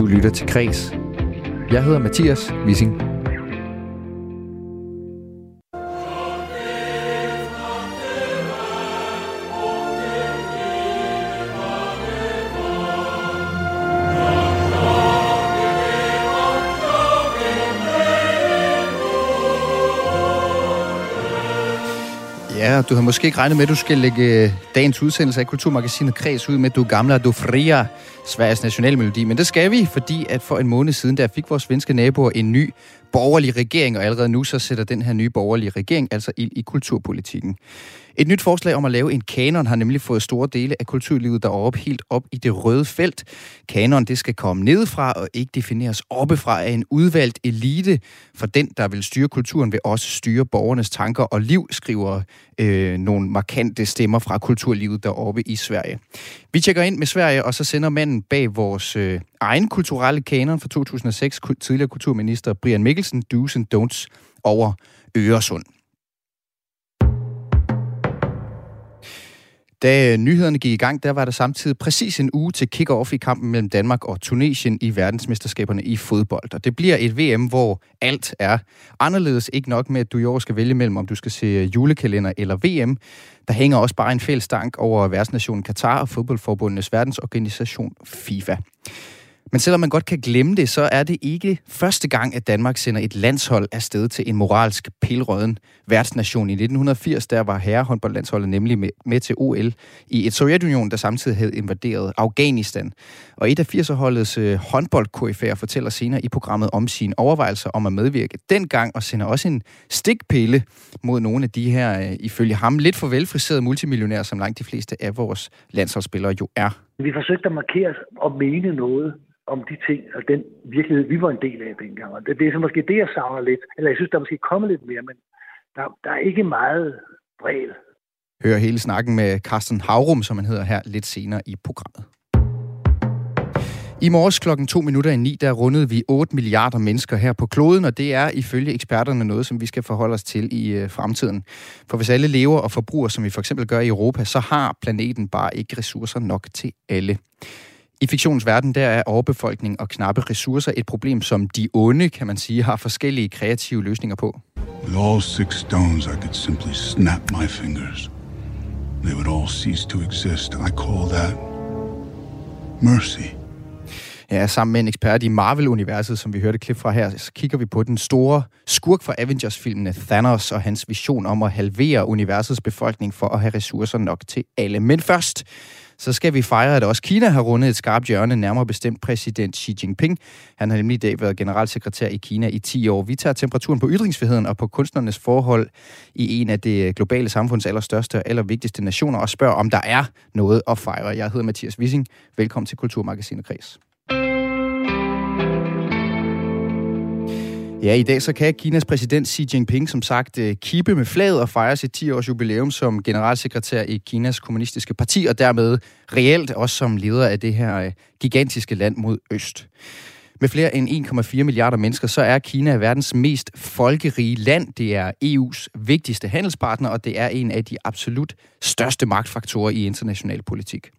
Du lytter til Kres. Jeg hedder Mathias Wissing. Du har måske ikke regnet med, at du skal lægge øh, dagens udsendelse af Kulturmagasinet Kreds ud med Du Gamla Du Fria, Sveriges nationalmelodi. Men det skal vi, fordi at for en måned siden, der fik vores svenske naboer en ny borgerlig regering, og allerede nu så sætter den her nye borgerlige regering altså ild i kulturpolitikken. Et nyt forslag om at lave en kanon har nemlig fået store dele af kulturlivet deroppe helt op i det røde felt. Kanon det skal komme nedefra og ikke defineres oppefra af en udvalgt elite, for den, der vil styre kulturen, vil også styre borgernes tanker og liv, skriver øh, nogle markante stemmer fra kulturlivet deroppe i Sverige. Vi tjekker ind med Sverige, og så sender manden bag vores øh, egen kulturelle kanon fra 2006, tidligere kulturminister Brian Mikkelsen, do's and don'ts over Øresund. Da nyhederne gik i gang, der var der samtidig præcis en uge til kick-off i kampen mellem Danmark og Tunesien i verdensmesterskaberne i fodbold. Og det bliver et VM, hvor alt er anderledes. Ikke nok med, at du i år skal vælge mellem, om du skal se julekalender eller VM. Der hænger også bare en fælles stank over værtsnationen Katar og fodboldforbundenes verdensorganisation FIFA. Men selvom man godt kan glemme det, så er det ikke første gang, at Danmark sender et landshold afsted til en moralsk pilrøden værtsnation. I 1980 der var herrehåndboldlandsholdet nemlig med, med til OL i et Sovjetunion, der samtidig havde invaderet Afghanistan. Og et af 80'erholdets øh, håndboldkoryfærer fortæller senere i programmet om sine overvejelser om at medvirke dengang, og sender også en stikpille mod nogle af de her, øh, ifølge ham, lidt for velfriserede multimillionærer, som langt de fleste af vores landsholdsspillere jo er. Vi forsøgte at markere og mene noget om de ting og den virkelighed, vi var en del af dengang. Og det, det er så måske det, jeg savner lidt. Eller jeg synes, der er måske kommet lidt mere, men der, der er ikke meget bredel. Hør hele snakken med Carsten Havrum, som han hedder her, lidt senere i programmet. I morges klokken 2 minutter i 9, der rundede vi 8 milliarder mennesker her på kloden, og det er ifølge eksperterne noget, som vi skal forholde os til i øh, fremtiden. For hvis alle lever og forbruger, som vi for eksempel gør i Europa, så har planeten bare ikke ressourcer nok til alle. I fiktionens verden, der er overbefolkning og knappe ressourcer et problem, som de onde, kan man sige, har forskellige kreative løsninger på. With all six stones, I could simply snap my fingers. They would all cease to exist. I call that mercy. Ja, sammen med en ekspert i Marvel-universet, som vi hørte klip fra her, så kigger vi på den store skurk fra Avengers-filmene Thanos og hans vision om at halvere universets befolkning for at have ressourcer nok til alle. Men først, så skal vi fejre, at også Kina har rundet et skarpt hjørne, nærmere bestemt præsident Xi Jinping. Han har nemlig i dag været generalsekretær i Kina i 10 år. Vi tager temperaturen på ytringsfriheden og på kunstnernes forhold i en af det globale samfunds allerstørste og allervigtigste nationer og spørger, om der er noget at fejre. Jeg hedder Mathias Wissing. Velkommen til Kulturmagasinet Kreds. Ja, i dag så kan Kinas præsident Xi Jinping som sagt øh, kippe med flaget og fejre sit 10-års jubilæum som generalsekretær i Kinas kommunistiske parti, og dermed reelt også som leder af det her øh, gigantiske land mod øst. Med flere end 1,4 milliarder mennesker, så er Kina verdens mest folkerige land. Det er EU's vigtigste handelspartner, og det er en af de absolut største magtfaktorer i international politik.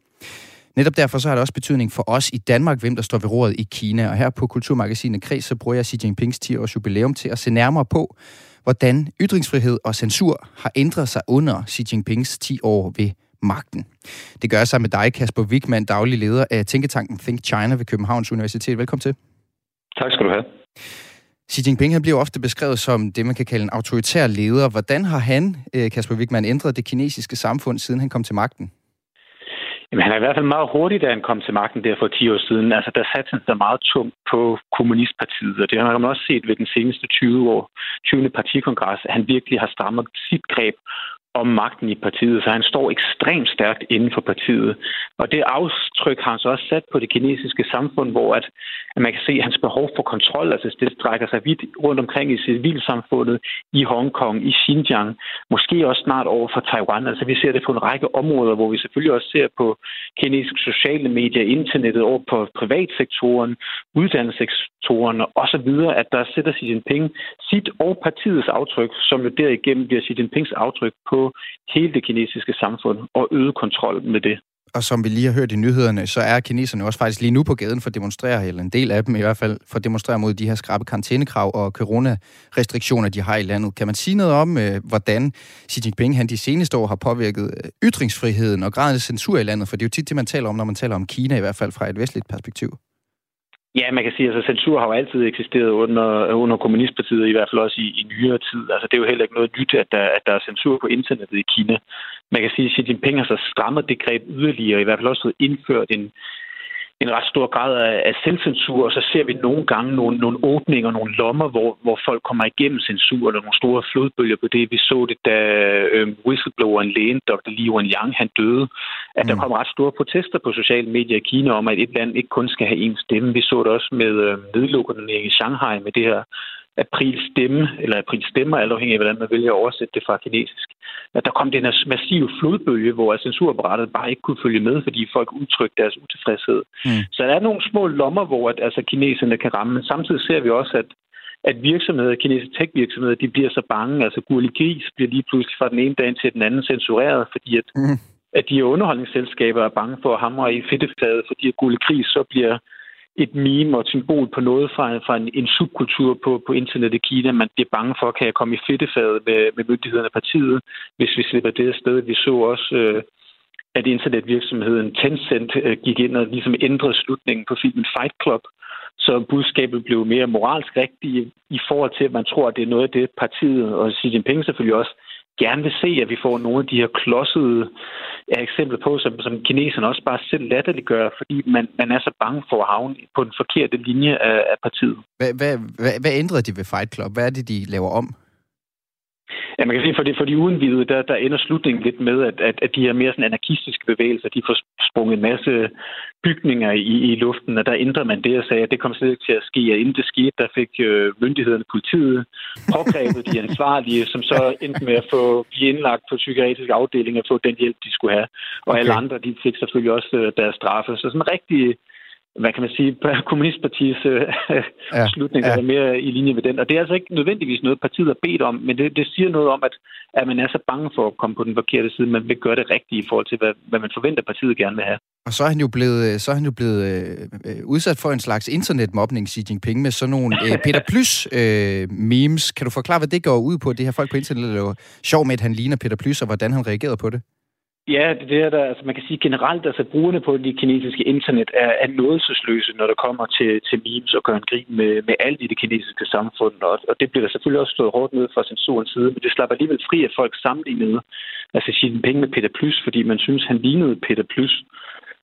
Netop derfor så har det også betydning for os i Danmark, hvem der står ved roret i Kina. Og her på Kulturmagasinet Kreds, så bruger jeg Xi Jinpings 10-års jubilæum til at se nærmere på, hvordan ytringsfrihed og censur har ændret sig under Xi Jinpings 10 år ved magten. Det gør jeg sammen med dig, Kasper Wigman, daglig leder af Tænketanken Think China ved Københavns Universitet. Velkommen til. Tak skal du have. Xi Jinping han bliver ofte beskrevet som det, man kan kalde en autoritær leder. Hvordan har han, øh, Kasper Wigman, ændret det kinesiske samfund, siden han kom til magten? Jamen, han er i hvert fald meget hurtig, da han kom til magten der for 10 år siden. Altså, der satte han sig meget tungt på Kommunistpartiet, og det har man også set ved den seneste 20 år, 20. partikongres, at han virkelig har strammet sit greb om magten i partiet, så han står ekstremt stærkt inden for partiet. Og det aftryk har han så også sat på det kinesiske samfund, hvor at, at man kan se hans behov for kontrol, altså det strækker sig vidt rundt omkring i civilsamfundet, i Hongkong, i Xinjiang, måske også snart over for Taiwan. Altså vi ser det på en række områder, hvor vi selvfølgelig også ser på kinesiske sociale medier, internettet, over på privatsektoren, uddannelsessektoren og så videre, at der sætter Xi Jinping sit og partiets aftryk, som jo derigennem bliver Xi Jinpings aftryk på hele det kinesiske samfund og øget kontrol med det. Og som vi lige har hørt i nyhederne, så er kineserne også faktisk lige nu på gaden for at demonstrere, eller en del af dem i hvert fald, for at demonstrere mod de her skrabe karantænekrav og coronarestriktioner, de har i landet. Kan man sige noget om, øh, hvordan Xi Jinping han de seneste år har påvirket øh, ytringsfriheden og graden af censur i landet? For det er jo tit det, man taler om, når man taler om Kina, i hvert fald fra et vestligt perspektiv. Ja, man kan sige, at altså, censur har jo altid eksisteret under, under kommunistpartiet, i hvert fald også i, i nyere tid. Altså, det er jo heller ikke noget nyt, at der, at der er censur på internettet i Kina. Man kan sige, at Xi Jinping har så strammet det greb yderligere, i hvert fald også indført en, en ret stor grad af, af selvcensur, og så ser vi nogle gange nogle, nogle åbninger, nogle lommer, hvor, hvor folk kommer igennem censur, eller nogle store flodbølger på det. Vi så det, da øh, whistlebloweren lægen, Dr. Li Wenliang, han døde, at mm. der kom ret store protester på sociale medier i Kina om, at et land ikke kun skal have én stemme. Vi så det også med øh, nedlukningen i Shanghai, med det her april stemme, eller april stemmer, alt afhængig af, hvordan man vælger at oversætte det fra kinesisk. At der kom den her massive flodbølge, hvor censurapparatet bare ikke kunne følge med, fordi folk udtrykte deres utilfredshed. Mm. Så der er nogle små lommer, hvor at, altså, kineserne kan ramme, men samtidig ser vi også, at at virksomheder, kinesiske tech-virksomheder, de bliver så bange. Altså Gurli Gris bliver lige pludselig fra den ene dag til den anden censureret, fordi at, mm. at de underholdningsselskaber er bange for at hamre i fedtefadet, fordi at Gurli Gris så bliver et meme og et symbol på noget fra, fra en, en subkultur på, på internettet i Kina. Man bliver bange for, kan jeg komme i fedtefadet med, med myndighederne og partiet, hvis vi slipper det afsted. Vi så også, øh, at internetvirksomheden Tencent øh, gik ind og ligesom ændrede slutningen på filmen Fight Club, så budskabet blev mere moralsk rigtigt i forhold til, at man tror, at det er noget af det, partiet og Xi Jinping selvfølgelig også gerne vil se, at vi får nogle af de her klodsede eksempler på, som, som kineserne også bare selv latterliggør, fordi man, man er så bange for at havne på den forkerte linje af, af partiet. Hvad, hvad, hvad, hvad ændrede de ved Fight Club? Hvad er det, de laver om? Ja, man kan sige, for de, for de udenvidede, der, der ender slutningen lidt med, at, at, at de her mere sådan anarkistiske bevægelser, de får sprunget en masse bygninger i, i luften, og der ændrer man det og sagde, at det kom slet ikke til at ske, og inden det skete, der fik øh, myndighederne, politiet, pågrebet de ansvarlige, som så endte med at få blive indlagt på psykiatriske afdelinger og få den hjælp, de skulle have. Og okay. alle andre, de fik selvfølgelig også øh, deres straffe. Så sådan rigtig hvad kan man sige, kommunistpartiets øh, ja, slutning ja. er mere i linje med den. Og det er altså ikke nødvendigvis noget, partiet har bedt om, men det, det siger noget om, at, at man er så bange for at komme på den forkerte side, man vil gøre det rigtige i forhold til, hvad, hvad man forventer, partiet gerne vil have. Og så er han jo blevet, så er han jo blevet øh, udsat for en slags internetmobning, Xi Jinping, med sådan nogle øh, Peter Plys øh, memes. Kan du forklare, hvad det går ud på, det her folk på internettet laver sjov med, at han ligner Peter Plys, og hvordan han reagerede på det? Ja, det er der, altså man kan sige generelt, altså brugerne på det kinesiske internet er, er nådelsesløse, når det kommer til, til memes og gør en grin med, med alt i det kinesiske samfund. Og, og det bliver der selvfølgelig også stået hårdt ned fra censurens side, men det slapper alligevel fri at folk sammenlignede Altså Xi penge med Peter Plus, fordi man synes, han lignede Peter Plus.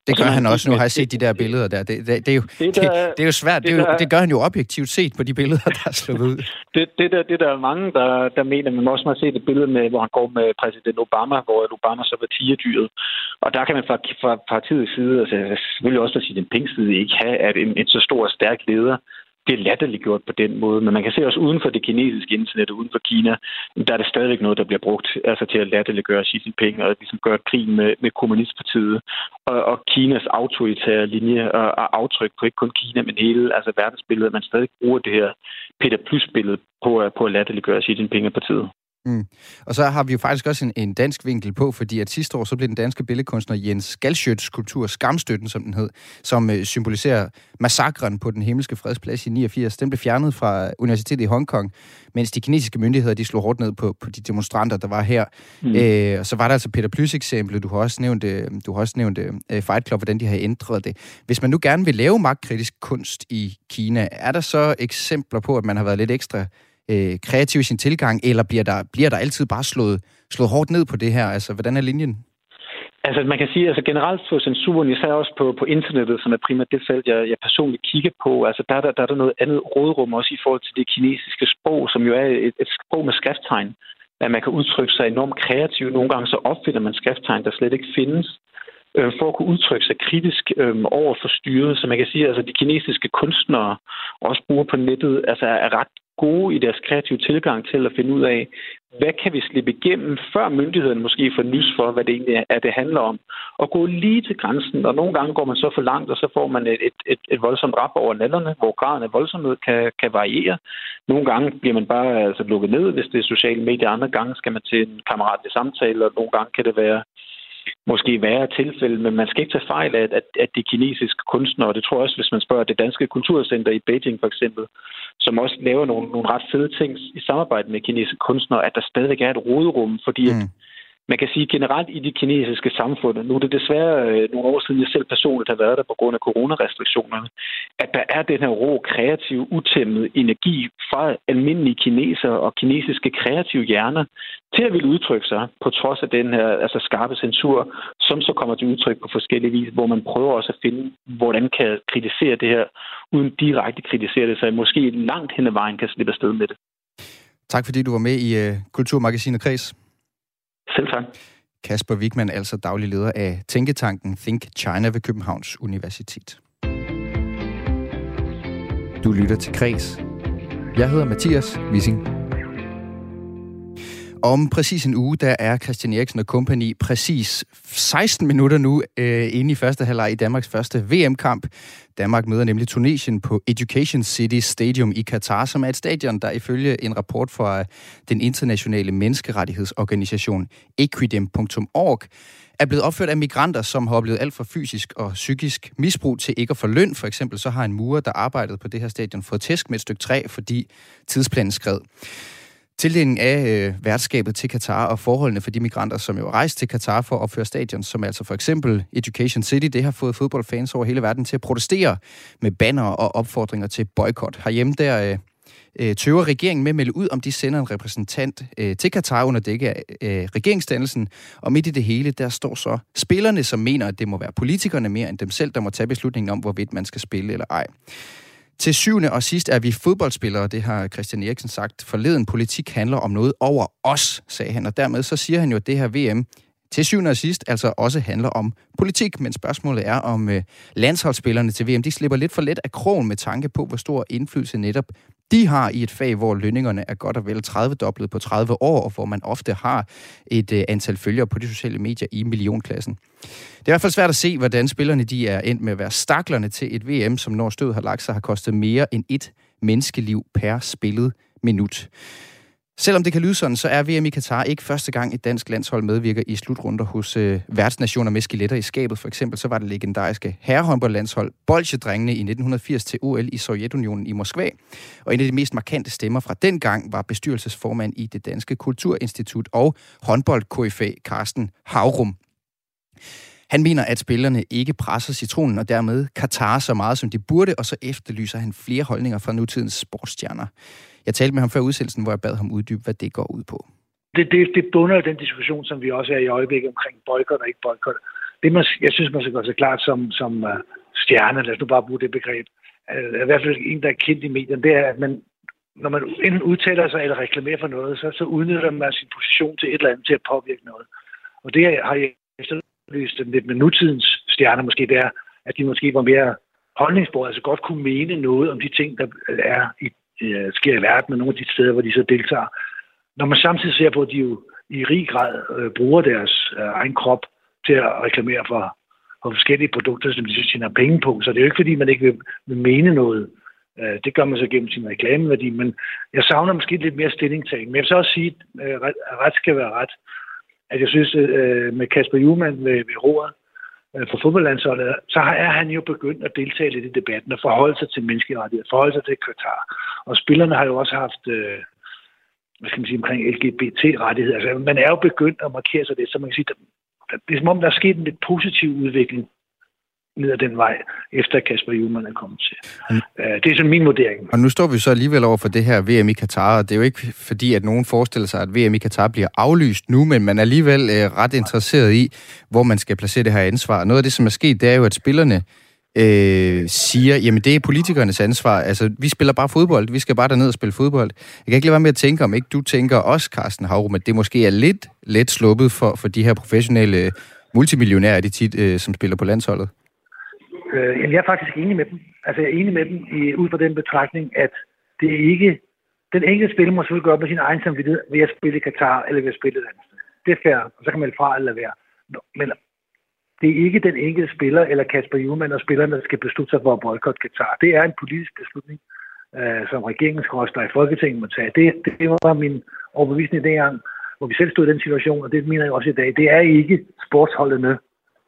Det gør han også. Nu har jeg set de der billeder der. Det, det, det, er, jo, det, der, det, det er jo svært. Det, det, jo, det gør han jo objektivt set på de billeder, der er slået ud. Det, det, der, det der er mange, der, der mener. Man må også have set et billede, med, hvor han går med præsident Obama, hvor Obama så var tigerdyret. Og der kan man fra, fra partiets side, altså selvfølgelig også fra sin side, ikke have, at en, en så stor og stærk leder bliver latterliggjort på den måde. Men man kan se også uden for det kinesiske internet, uden for Kina, der er det stadigvæk noget, der bliver brugt altså til at latterliggøre Xi Jinping og ligesom gøre krig med, med kommunistpartiet og, og Kinas autoritære linje og, og aftryk på ikke kun Kina, men hele altså verdensbilledet. Man stadig bruger det her Peter Plus-billede på, på at latterliggøre Xi Jinping og partiet. Mm. Og så har vi jo faktisk også en, en dansk vinkel på, fordi at sidste år så blev den danske billedkunstner Jens Galschøts skulptur Skamstøtten, som den hed, som øh, symboliserer massakren på den himmelske fredsplads i 89, den blev fjernet fra Universitetet i Hongkong, mens de kinesiske myndigheder de slog hårdt ned på, på de demonstranter, der var her. Mm. Øh, og så var der altså Peter Plys eksempel, du har også nævnt, øh, du har også nævnt øh, Fight Club, hvordan de har ændret det. Hvis man nu gerne vil lave magtkritisk kunst i Kina, er der så eksempler på, at man har været lidt ekstra øh, kreativ i sin tilgang, eller bliver der, bliver der altid bare slået, slået hårdt ned på det her? Altså, hvordan er linjen? Altså, man kan sige, altså generelt på censuren, især også på, på internettet, som er primært det felt, jeg, jeg personligt kigger på, altså der, der, der er der noget andet rådrum også i forhold til det kinesiske sprog, som jo er et, et sprog med skrifttegn, at man kan udtrykke sig enormt kreativt. Nogle gange så opfinder man skrifttegn, der slet ikke findes, øh, for at kunne udtrykke sig kritisk øh, over for styret. Så man kan sige, altså, de kinesiske kunstnere også bruger på nettet, altså er ret gode i deres kreative tilgang til at finde ud af, hvad kan vi slippe igennem, før myndighederne måske får nys for, hvad det egentlig er, det handler om. Og gå lige til grænsen, og nogle gange går man så for langt, og så får man et, et, et, voldsomt rap over nallerne, hvor graden af voldsomhed kan, kan variere. Nogle gange bliver man bare altså, lukket ned, hvis det er sociale medier. Andre gange skal man til en kammeratlig samtale, og nogle gange kan det være måske værre tilfælde, men man skal ikke tage fejl af, at, at de kinesiske kunstnere, det tror jeg også, hvis man spørger det danske kulturcenter i Beijing for eksempel, som også laver nogle, nogle ret fede ting i samarbejde med kinesiske kunstnere, at der stadigvæk er et råderum, fordi mm. at man kan sige generelt i de kinesiske samfund, nu er det desværre øh, nogle år siden, jeg selv personligt har været der på grund af coronarestriktionerne, at der er den her rå, kreative, utæmmede energi fra almindelige kinesere og kinesiske kreative hjerner til at ville udtrykke sig på trods af den her altså skarpe censur, som så kommer til udtryk på forskellige vis, hvor man prøver også at finde, hvordan kan kritisere det her, uden direkte kritisere det, så måske langt hen ad vejen kan slippe afsted med det. Tak fordi du var med i øh, Kulturmagasinet Kreds. Selv tak. Kasper Wigman, altså daglig leder af Tænketanken Think China ved Københavns Universitet. Du lytter til Kres. Jeg hedder Mathias Wissing. Om præcis en uge, der er Christian Eriksen og kompagni præcis 16 minutter nu øh, inde i første halvleg i Danmarks første VM-kamp. Danmark møder nemlig Tunesien på Education City Stadium i Katar, som er et stadion, der ifølge en rapport fra øh, den internationale menneskerettighedsorganisation equidem.org er blevet opført af migranter, som har oplevet alt fra fysisk og psykisk misbrug til ikke at få løn. For eksempel så har en murer, der arbejdede på det her stadion, fået tæsk med et stykke træ, fordi tidsplanen skred. Tildelingen af øh, værtskabet til Katar og forholdene for de migranter, som jo rejste til Katar for at opføre stadion, som altså for eksempel Education City, det har fået fodboldfans over hele verden til at protestere med banner og opfordringer til boykot. Herhjemme der øh, øh, tøver regeringen med at melde ud, om de sender en repræsentant øh, til Katar under dække af øh, regeringsdannelsen. Og midt i det hele, der står så spillerne, som mener, at det må være politikerne mere end dem selv, der må tage beslutningen om, hvorvidt man skal spille eller ej. Til syvende og sidst er vi fodboldspillere, det har Christian Eriksen sagt. Forleden politik handler om noget over os, sagde han, og dermed så siger han jo, at det her VM til syvende og sidst altså også handler om politik, men spørgsmålet er, om øh, landsholdsspillerne til VM, de slipper lidt for let af krogen med tanke på, hvor stor indflydelse netop de har i et fag, hvor lønningerne er godt og vel 30-doblet på 30 år, og hvor man ofte har et øh, antal følgere på de sociale medier i millionklassen. Det er i hvert fald svært at se, hvordan spillerne de er endt med at være staklerne til et VM, som når stød har lagt sig, har kostet mere end et menneskeliv per spillet minut. Selvom det kan lyde sådan, så er VM i Katar ikke første gang et dansk landshold medvirker i slutrunder hos øh, værtsnationer med skeletter i skabet. For eksempel så var det legendariske herrehåndboldlandshold Bolsjedrengene i 1980 til OL i Sovjetunionen i Moskva. Og en af de mest markante stemmer fra den gang var bestyrelsesformand i det Danske Kulturinstitut og håndbold Carsten Havrum. Han mener, at spillerne ikke presser citronen og dermed Katar så meget, som de burde, og så efterlyser han flere holdninger fra nutidens sportsstjerner. Jeg talte med ham før udsendelsen, hvor jeg bad ham uddybe, hvad det går ud på. Det, det, det bunder den diskussion, som vi også er i øjeblikket omkring boykot og ikke boykot. Det, man, jeg synes, man skal gøre sig klart som, som uh, stjerne, lad os nu bare bruge det begreb, uh, i hvert fald en, der er kendt i medierne, det er, at man, når man enten udtaler sig eller reklamerer for noget, så, så udnytter man sin position til et eller andet til at påvirke noget. Og det har jeg efterlyst lidt med nutidens stjerner måske, det er, at de måske var mere holdningsbordet, altså godt kunne mene noget om de ting, der er i øh, sker i verden, og nogle af de steder, hvor de så deltager. Når man samtidig ser på, at de jo i rig grad øh, bruger deres øh, egen krop til at reklamere for, for forskellige produkter, som de så tjener penge på, så det er jo ikke, fordi man ikke vil, vil mene noget. Øh, det gør man så gennem sin reklameværdi, men jeg savner måske lidt mere stillingtagen. Men jeg vil så også sige, øh, at øh, ret, skal være ret, at jeg synes, øh, med Kasper Juhlmann ved, ved roret, Øh, for fodboldlandsholdet, så er han jo begyndt at deltage lidt i debatten og forholde sig til menneskerettigheder, forholde sig til Katar. Og spillerne har jo også haft, øh, hvad skal man sige, omkring LGBT-rettigheder. Altså, man er jo begyndt at markere sig det, så man kan sige, det er som om, der er sket en lidt positiv udvikling ned ad den vej, efter Kasper Juhlmann er kommet til. Mm. Det er sådan min vurdering. Og nu står vi så alligevel over for det her VM i Katar, og det er jo ikke fordi, at nogen forestiller sig, at VM i Katar bliver aflyst nu, men man er alligevel øh, ret interesseret i, hvor man skal placere det her ansvar. Noget af det, som er sket, det er jo, at spillerne øh, siger, jamen det er politikernes ansvar. Altså, vi spiller bare fodbold. Vi skal bare derned og spille fodbold. Jeg kan ikke lade være med at tænke, om ikke du tænker også, Carsten Havrum, at det måske er lidt let sluppet for, for de her professionelle multimillionærer, de tit, øh, som spiller på landsholdet. Øh, jeg er faktisk enig med dem. Altså, jeg er enig med dem i, ud fra den betragtning, at det er ikke... Den enkelte spiller må selvfølgelig gøre med sin egen samvittighed ved at spille i Katar eller ved at spille et andet sted. Det er fair, og så kan man fra eller være. Men det er ikke den enkelte spiller eller Kasper Juhlmann og spillerne, der skal beslutte sig for at boykotte Katar. Det er en politisk beslutning, øh, som regeringen skal i Folketinget må tage. Det, det var min overbevisning dengang. hvor vi selv stod i den situation, og det mener jeg også i dag, det er ikke sportsholdene,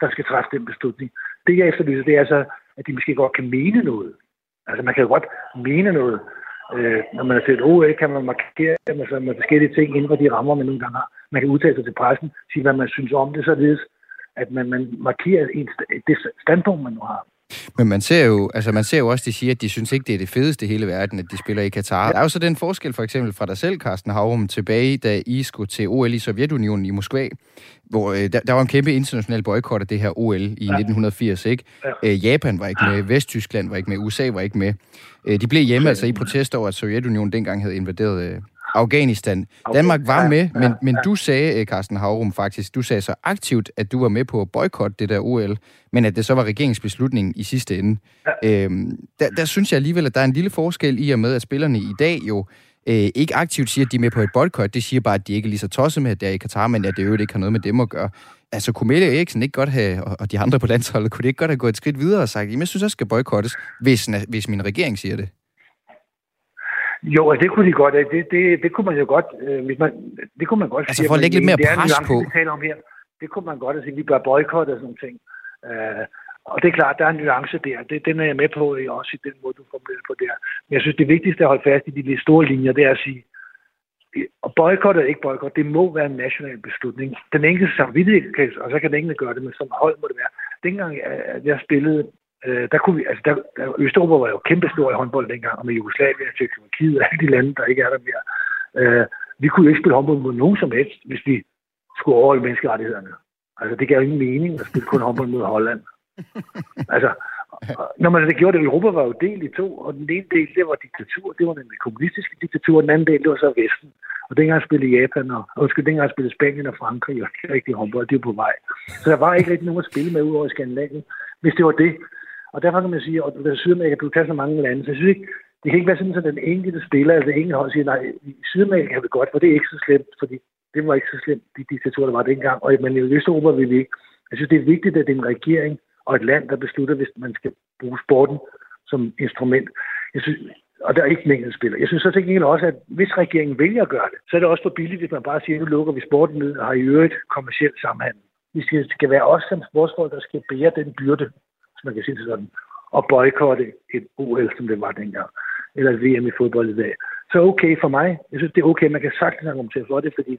der skal træffe den beslutning. Det jeg efterlyser, det er altså, at de måske godt kan mene noget. Altså man kan jo godt mene noget. Øh, når man er til et OL, kan man markere med, med forskellige ting inden for de rammer, man nogle gange har. Man kan udtale sig til pressen, sige, hvad man synes om det, således at man, man markerer en, det standpunkt, man nu har. Men man ser jo, altså man ser jo også, de siger, at de synes ikke, det er det fedeste i hele verden, at de spiller i Katar. Ja. Der er jo så den forskel for eksempel fra dig selv, Carsten Havrum, tilbage, da I skulle til OL i Sovjetunionen i Moskva, hvor øh, der, der var en kæmpe international boykot af det her OL i ja. 1980, ikke? Ja. Øh, Japan var ikke med, Vesttyskland var ikke med, USA var ikke med. Øh, de blev hjemme altså i protest over, at Sovjetunionen dengang havde invaderet øh, Afghanistan. Danmark var med, men, men du sagde, øh, Carsten Havrum faktisk, du sagde så aktivt, at du var med på at boykotte det der OL, men at det så var regeringsbeslutningen i sidste ende. Ja. Øhm, der, der synes jeg alligevel, at der er en lille forskel i og med, at spillerne i dag jo øh, ikke aktivt siger, at de er med på et boykot. Det siger bare, at de ikke er lige så tosset med, at det er i Katar, men at det øvrigt ikke har noget med dem at gøre. Altså, kunne Mette Eriksen ikke godt have, og de andre på landsholdet, kunne det ikke godt have gået et skridt videre og sagt, at jeg synes, jeg skal boykottes, hvis, hvis min regering siger det? Jo, det kunne de godt. Det, det, det kunne man jo godt. Øh, hvis man, det kunne man godt altså for at lægge lidt mere pres på. Det, taler om her. det kunne man godt sige, at vi bør boykotte og sådan nogle ting. Uh, og det er klart, der er en nuance der. Det, den er jeg med på, også i den måde, du formulerer på der. Men jeg synes, det vigtigste at holde fast i de lidt store linjer, det er at sige, og boykot eller ikke boykot, det må være en national beslutning. Den enkelte samvittighed, og så kan den enkelte gøre det, men som hold må det være. Dengang jeg spillede øh, der kunne vi, altså der, der, Østeuropa var jo kæmpe stor i håndbold dengang, og med Jugoslavien, Tjekkoslovakiet og alle de lande, der ikke er der mere. Øh, vi kunne jo ikke spille håndbold mod nogen som helst, hvis vi skulle overholde menneskerettighederne. Altså, det gav ingen mening at spille kun håndbold mod Holland. Altså, når man det gjorde det, Europa var jo delt i to, og den ene del, det var diktatur, det var den kommunistiske diktatur, og den anden del, det var så Vesten. Og dengang spillede Japan, og undskyld, dengang spillede Spanien og Frankrig, og det rigtig håndbold, det var på vej. Så der var ikke rigtig nogen at spille med ud over Skandinavien. Hvis det var det, og derfor kan man sige, at ved Sydamerika, du kan så mange lande, så jeg synes ikke, det kan ikke være sådan, at den enkelte spiller, altså enkelte hold siger, nej, i Sydamerika kan vi godt, for det er ikke så slemt, fordi det var ikke så slemt, de diktaturer, der var dengang. Og men i Østeuropa vil vi ikke. Jeg synes, det er vigtigt, at det er en regering og et land, der beslutter, hvis man skal bruge sporten som instrument. Jeg synes, og der er ikke en spiller. Jeg synes så til også, at hvis regeringen vælger at gøre det, så er det også for billigt, hvis man bare siger, at nu lukker vi sporten ned og har i øvrigt kommersielt samhandel. Vi skal, det skal være os som sportsfolk, der skal bære den byrde, hvis man kan sige det sådan, og boykotte et OL, som det var dengang, eller et VM i fodbold i dag. Så okay for mig. Jeg synes, det er okay. Man kan sagtens argumentere for det, fordi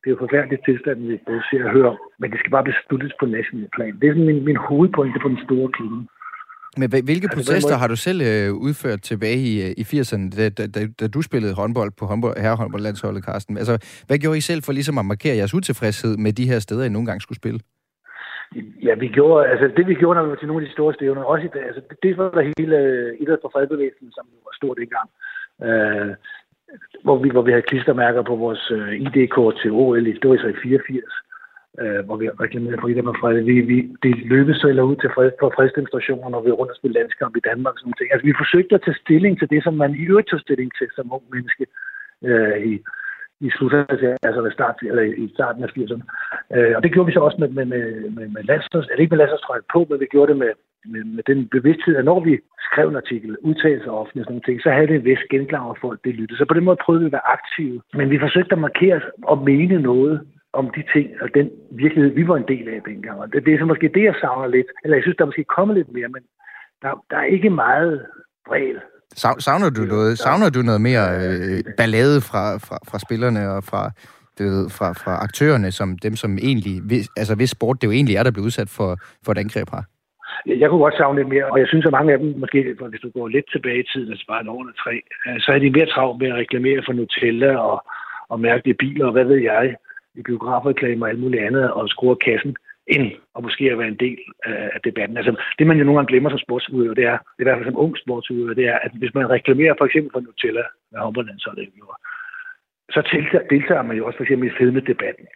det er jo forfærdeligt tilstand, vi både ser og hører Men det skal bare besluttes på national plan. Det er sådan min, min hovedpointe på den store klima. Men hvilke altså, protester har du selv øh, udført tilbage i, øh, i 80'erne, da, da, da, da du spillede håndbold på håndbold, herrehåndboldlandsholdet, Carsten? Altså, hvad gjorde I selv for ligesom at markere jeres utilfredshed med de her steder, I nogle gange skulle spille? Ja, vi gjorde, altså det vi gjorde, når vi var til nogle af de store stævner, også i dag, altså det, det var der hele øh, idræt for fredbevægelsen, som var stort dengang. Øh, hvor vi, hvor vi havde klistermærker på vores øh, uh, ID-kort til OL, det var så i 84, øh, hvor vi reklamerede for idræt for fred. Vi, vi, det løbes så eller ud til fred, for fredsdemonstrationer, når vi var rundt og spille landskamp i Danmark og sådan ting. Altså vi forsøgte at tage stilling til det, som man i øvrigt tog stilling til som ung menneske øh, i, i slutningen, altså ved start, eller i starten af 80'erne. Øh, og det gjorde vi så også med, med, med, med, med landsholds, eller ikke med landsholdstrøjen på, men vi gjorde det med, med, med den bevidsthed, at når vi skrev en artikel, udtalelser offentligt og sådan nogle ting, så havde det en vis genklang, og folk det lyttede. Så på den måde prøvede vi at være aktive. Men vi forsøgte at markere og mene noget om de ting, og den virkelighed, vi var en del af dengang. Og det, det er så måske det, jeg savner lidt. Eller jeg synes, der måske kommet lidt mere, men der, der er ikke meget bred Savner du noget, savner du noget mere øh, ballade fra, fra, fra spillerne og fra, det ved, fra, fra aktørerne, som dem, som egentlig, hvis, altså hvis sport det jo egentlig er, der bliver udsat for, for et angreb her? Jeg kunne godt savne lidt mere, og jeg synes, at mange af dem, måske hvis du går lidt tilbage i tiden, altså bare en år eller tre, øh, så er de mere travlt med at reklamere for Nutella og, og mærkelige biler, og hvad ved jeg, i biografreklamer og alt muligt andet, og skrue kassen, end at måske at være en del af debatten. Altså, det man jo nogle gange glemmer som sportsudøver, det er, i hvert fald som ung sportsudøver, det er, at hvis man reklamerer for eksempel for Nutella med håndboldlandsholdet, så deltager man jo også for eksempel i fedme-debatten.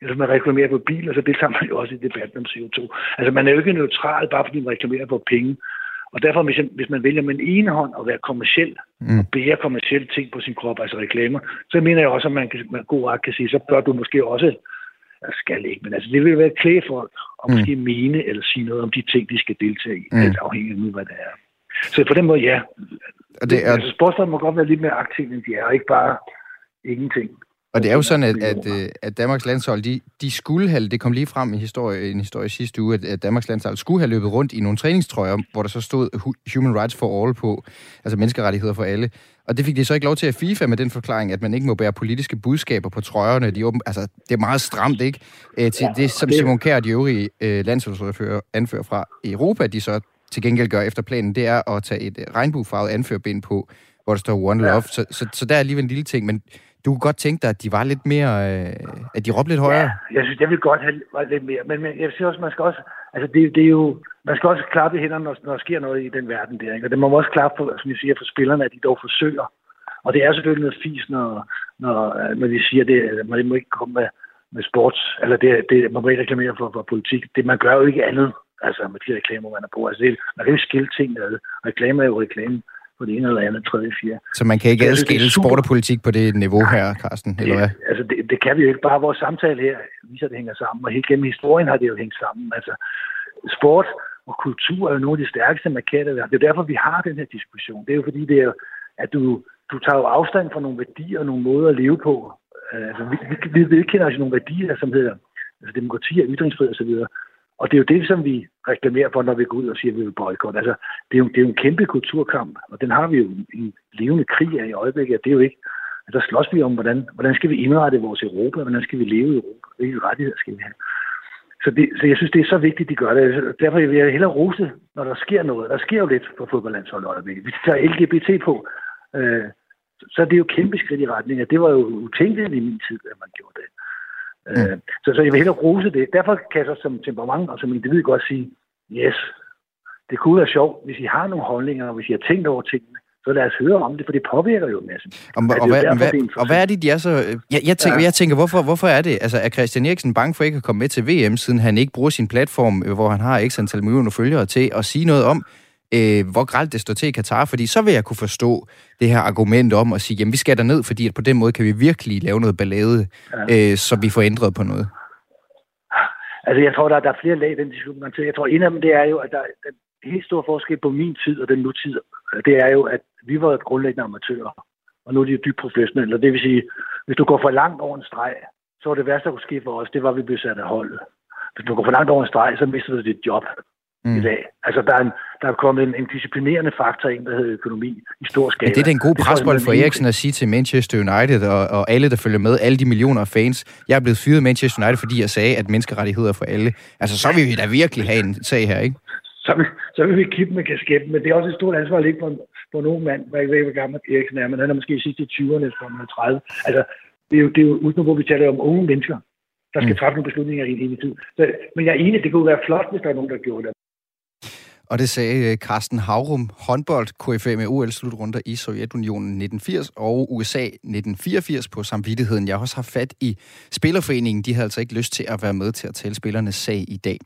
Hvis man reklamerer på biler, så deltager man jo også i debatten om CO2. Altså man er jo ikke neutral, bare fordi man reklamerer på penge. Og derfor, hvis, hvis man vælger med en ene hånd at være kommersiel, mm. og bære kommersielle ting på sin krop, altså reklamer, så mener jeg også, at man, kan, man god ret kan sige, så bør du måske også jeg skal ikke, men altså, det vil være klæde folk at mm. måske mene eller sige noget om de ting, de skal deltage i, mm. alt afhængig af hvad det er. Så på den måde, ja. Og det er... Altså, sportsfolk må godt være lidt mere aktive, end de er, og ikke bare ingenting. Og det er jo sådan, at, at, øh, at Danmarks landshold, de, de skulle have, det kom lige frem i historie, en historie sidste uge, at, at Danmarks landshold skulle have løbet rundt i nogle træningstrøjer, hvor der så stod Human Rights for All på, altså menneskerettigheder for alle. Og det fik de så ikke lov til at FIFA med den forklaring, at man ikke må bære politiske budskaber på trøjerne. De åben, altså, det er meget stramt, ikke? Æ, til ja, det, som Simon Kjær og de øvrige øh, landsholdsordfører anfører fra Europa, de så til gengæld gør efter planen, det er at tage et regnbuefarvet anførbind på, hvor der står One Love. Ja. Så, så, så der er alligevel en lille ting, men du kunne godt tænke dig, at de var lidt mere, øh, at de råbte lidt højere? Ja, jeg synes, jeg vil godt have lidt mere, men, men jeg synes også, man skal også, altså det, det er jo, man skal også klappe i hænderne, når, når der sker noget i den verden der, ikke? og det må man også klappe for, som jeg siger, for spillerne, at de dog forsøger. Og det er selvfølgelig noget fis, når, når, øh, når de siger, det, at man må ikke komme med, med sports, eller det, det, man må ikke reklamere for, for politik. Det, man gør jo ikke andet, altså med de reklamer, man er på. Altså det, man kan jo skille ting ad. Reklame er jo reklame på det ene eller andet, tredje, fjerde. Så man kan ikke adskille sport og politik på det niveau her, Carsten, eller hvad? Altså, det, det kan vi jo ikke. Bare vores samtale her viser, at det hænger sammen. Og helt gennem historien har det jo hængt sammen. Altså, sport og kultur er jo nogle af de stærkeste markader, Det er derfor, vi har den her diskussion. Det er jo fordi, det er, at du, du tager jo afstand fra nogle værdier og nogle måder at leve på. Altså, vi, vi, vi vedkender os nogle værdier, som hedder altså, demokrati og ytringsfrihed osv., og det er jo det, som vi reklamerer for, når vi går ud og siger, at vi vil boykotte. Altså, det er, jo, det er jo en kæmpe kulturkamp, og den har vi jo en levende krig af i øjeblikket. Det er jo ikke, at der slås vi om, hvordan, hvordan skal vi indrette vores Europa, hvordan skal vi leve i Europa, hvilke rettigheder skal vi have. Så, det, så jeg synes, det er så vigtigt, at de gør det. Derfor vil jeg hellere rose, når der sker noget. Der sker jo lidt på fodboldlandsholdet i øjeblikket. Hvis vi tager LGBT på, øh, så er det jo kæmpe skridt i retning. Det var jo utænkeligt i min tid, at man gjorde det. Mm. Øh, så, så jeg vil hellere rose det. Derfor kan jeg så som temperament og som individ godt sige, yes, det kunne være sjovt, hvis I har nogle holdninger, og hvis I har tænkt over tingene, så lad os høre om det, for det påvirker jo masse. Og, og, og, hvad, derfor, hvad, og hvad er det, de er så... Jeg, jeg, tænker, ja. jeg tænker, hvorfor, hvorfor er det? Altså, er Christian Eriksen bange for ikke at komme med til VM, siden han ikke bruger sin platform, hvor han har x antal millioner følgere til at sige noget om, øh, hvor gralt det står til i Katar, fordi så vil jeg kunne forstå det her argument om at sige, jamen vi skal der ned, fordi at på den måde kan vi virkelig lave noget ballade, ja. øh, så vi får ændret på noget. Altså jeg tror, der, der er flere lag i den diskussion. Jeg tror, en af dem det er jo, at der er en helt stor forskel på min tid og den nutid. Det er jo, at vi var grundlæggende amatører, og nu er de jo dybt professionelle. Det vil sige, hvis du går for langt over en streg, så var det værste, der kunne ske for os, det var, at vi blev sat af holdet. Hvis du går for langt over en streg, så mister du dit job mm. i dag. Altså, der er, en, der er kommet en, en disciplinerende faktor ind, der hedder økonomi i stor skala. Men det er den gode presbold for Eriksen at sige til Manchester United og, og alle, der følger med, alle de millioner af fans. Jeg er blevet fyret Manchester United, fordi jeg sagde, at menneskerettigheder for alle. Altså, så vil vi da virkelig have en sag her, ikke? Så, så vil vi kippe med kasketten, men det er også et stort ansvar at ligge på en, på en ung mand. Jeg ikke ved, hvor gammel Eriksen er, men han er måske sidst i 20'erne, som han er 30. Altså, det er jo, det er jo uden hvor vi taler om unge mennesker, der skal mm. træffe nogle beslutninger i en tid. Så, men jeg er enig, det kunne være flot, hvis der er nogen, der gjorde det. Og det sagde øh, Carsten Havrum, håndbold KFA med OL-slutrunder i Sovjetunionen 1980 og USA 1984 på samvittigheden. Jeg har også haft fat i Spillerforeningen. De havde altså ikke lyst til at være med til at tale spillernes sag i dag.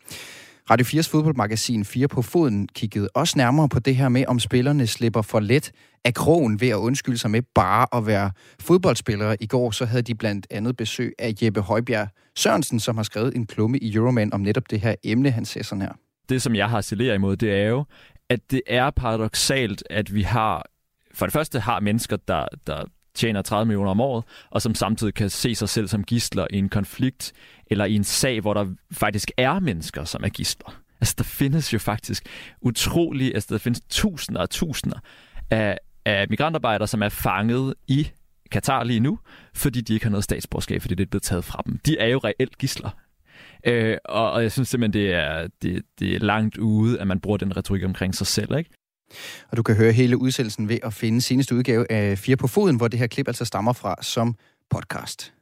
Radio 4's fodboldmagasin 4 på foden kiggede også nærmere på det her med, om spillerne slipper for let af krogen ved at undskylde sig med bare at være fodboldspillere. I går så havde de blandt andet besøg af Jeppe Højbjerg Sørensen, som har skrevet en klumme i Euroman om netop det her emne, han ser sådan her det, som jeg har signaleret imod, det er jo, at det er paradoxalt, at vi har, for det første har mennesker, der, der tjener 30 millioner om året, og som samtidig kan se sig selv som gisler i en konflikt, eller i en sag, hvor der faktisk er mennesker, som er gisler. Altså, der findes jo faktisk utrolig, altså der findes tusinder og tusinder af, af migrantarbejdere, som er fanget i Katar lige nu, fordi de ikke har noget statsborgerskab, fordi det er blevet taget fra dem. De er jo reelt gisler. Øh, og, og jeg synes simpelthen, det er, det, det er langt ude, at man bruger den retorik omkring sig selv, ikke? Og du kan høre hele udsendelsen ved at finde seneste udgave af Fire på Foden, hvor det her klip altså stammer fra som podcast.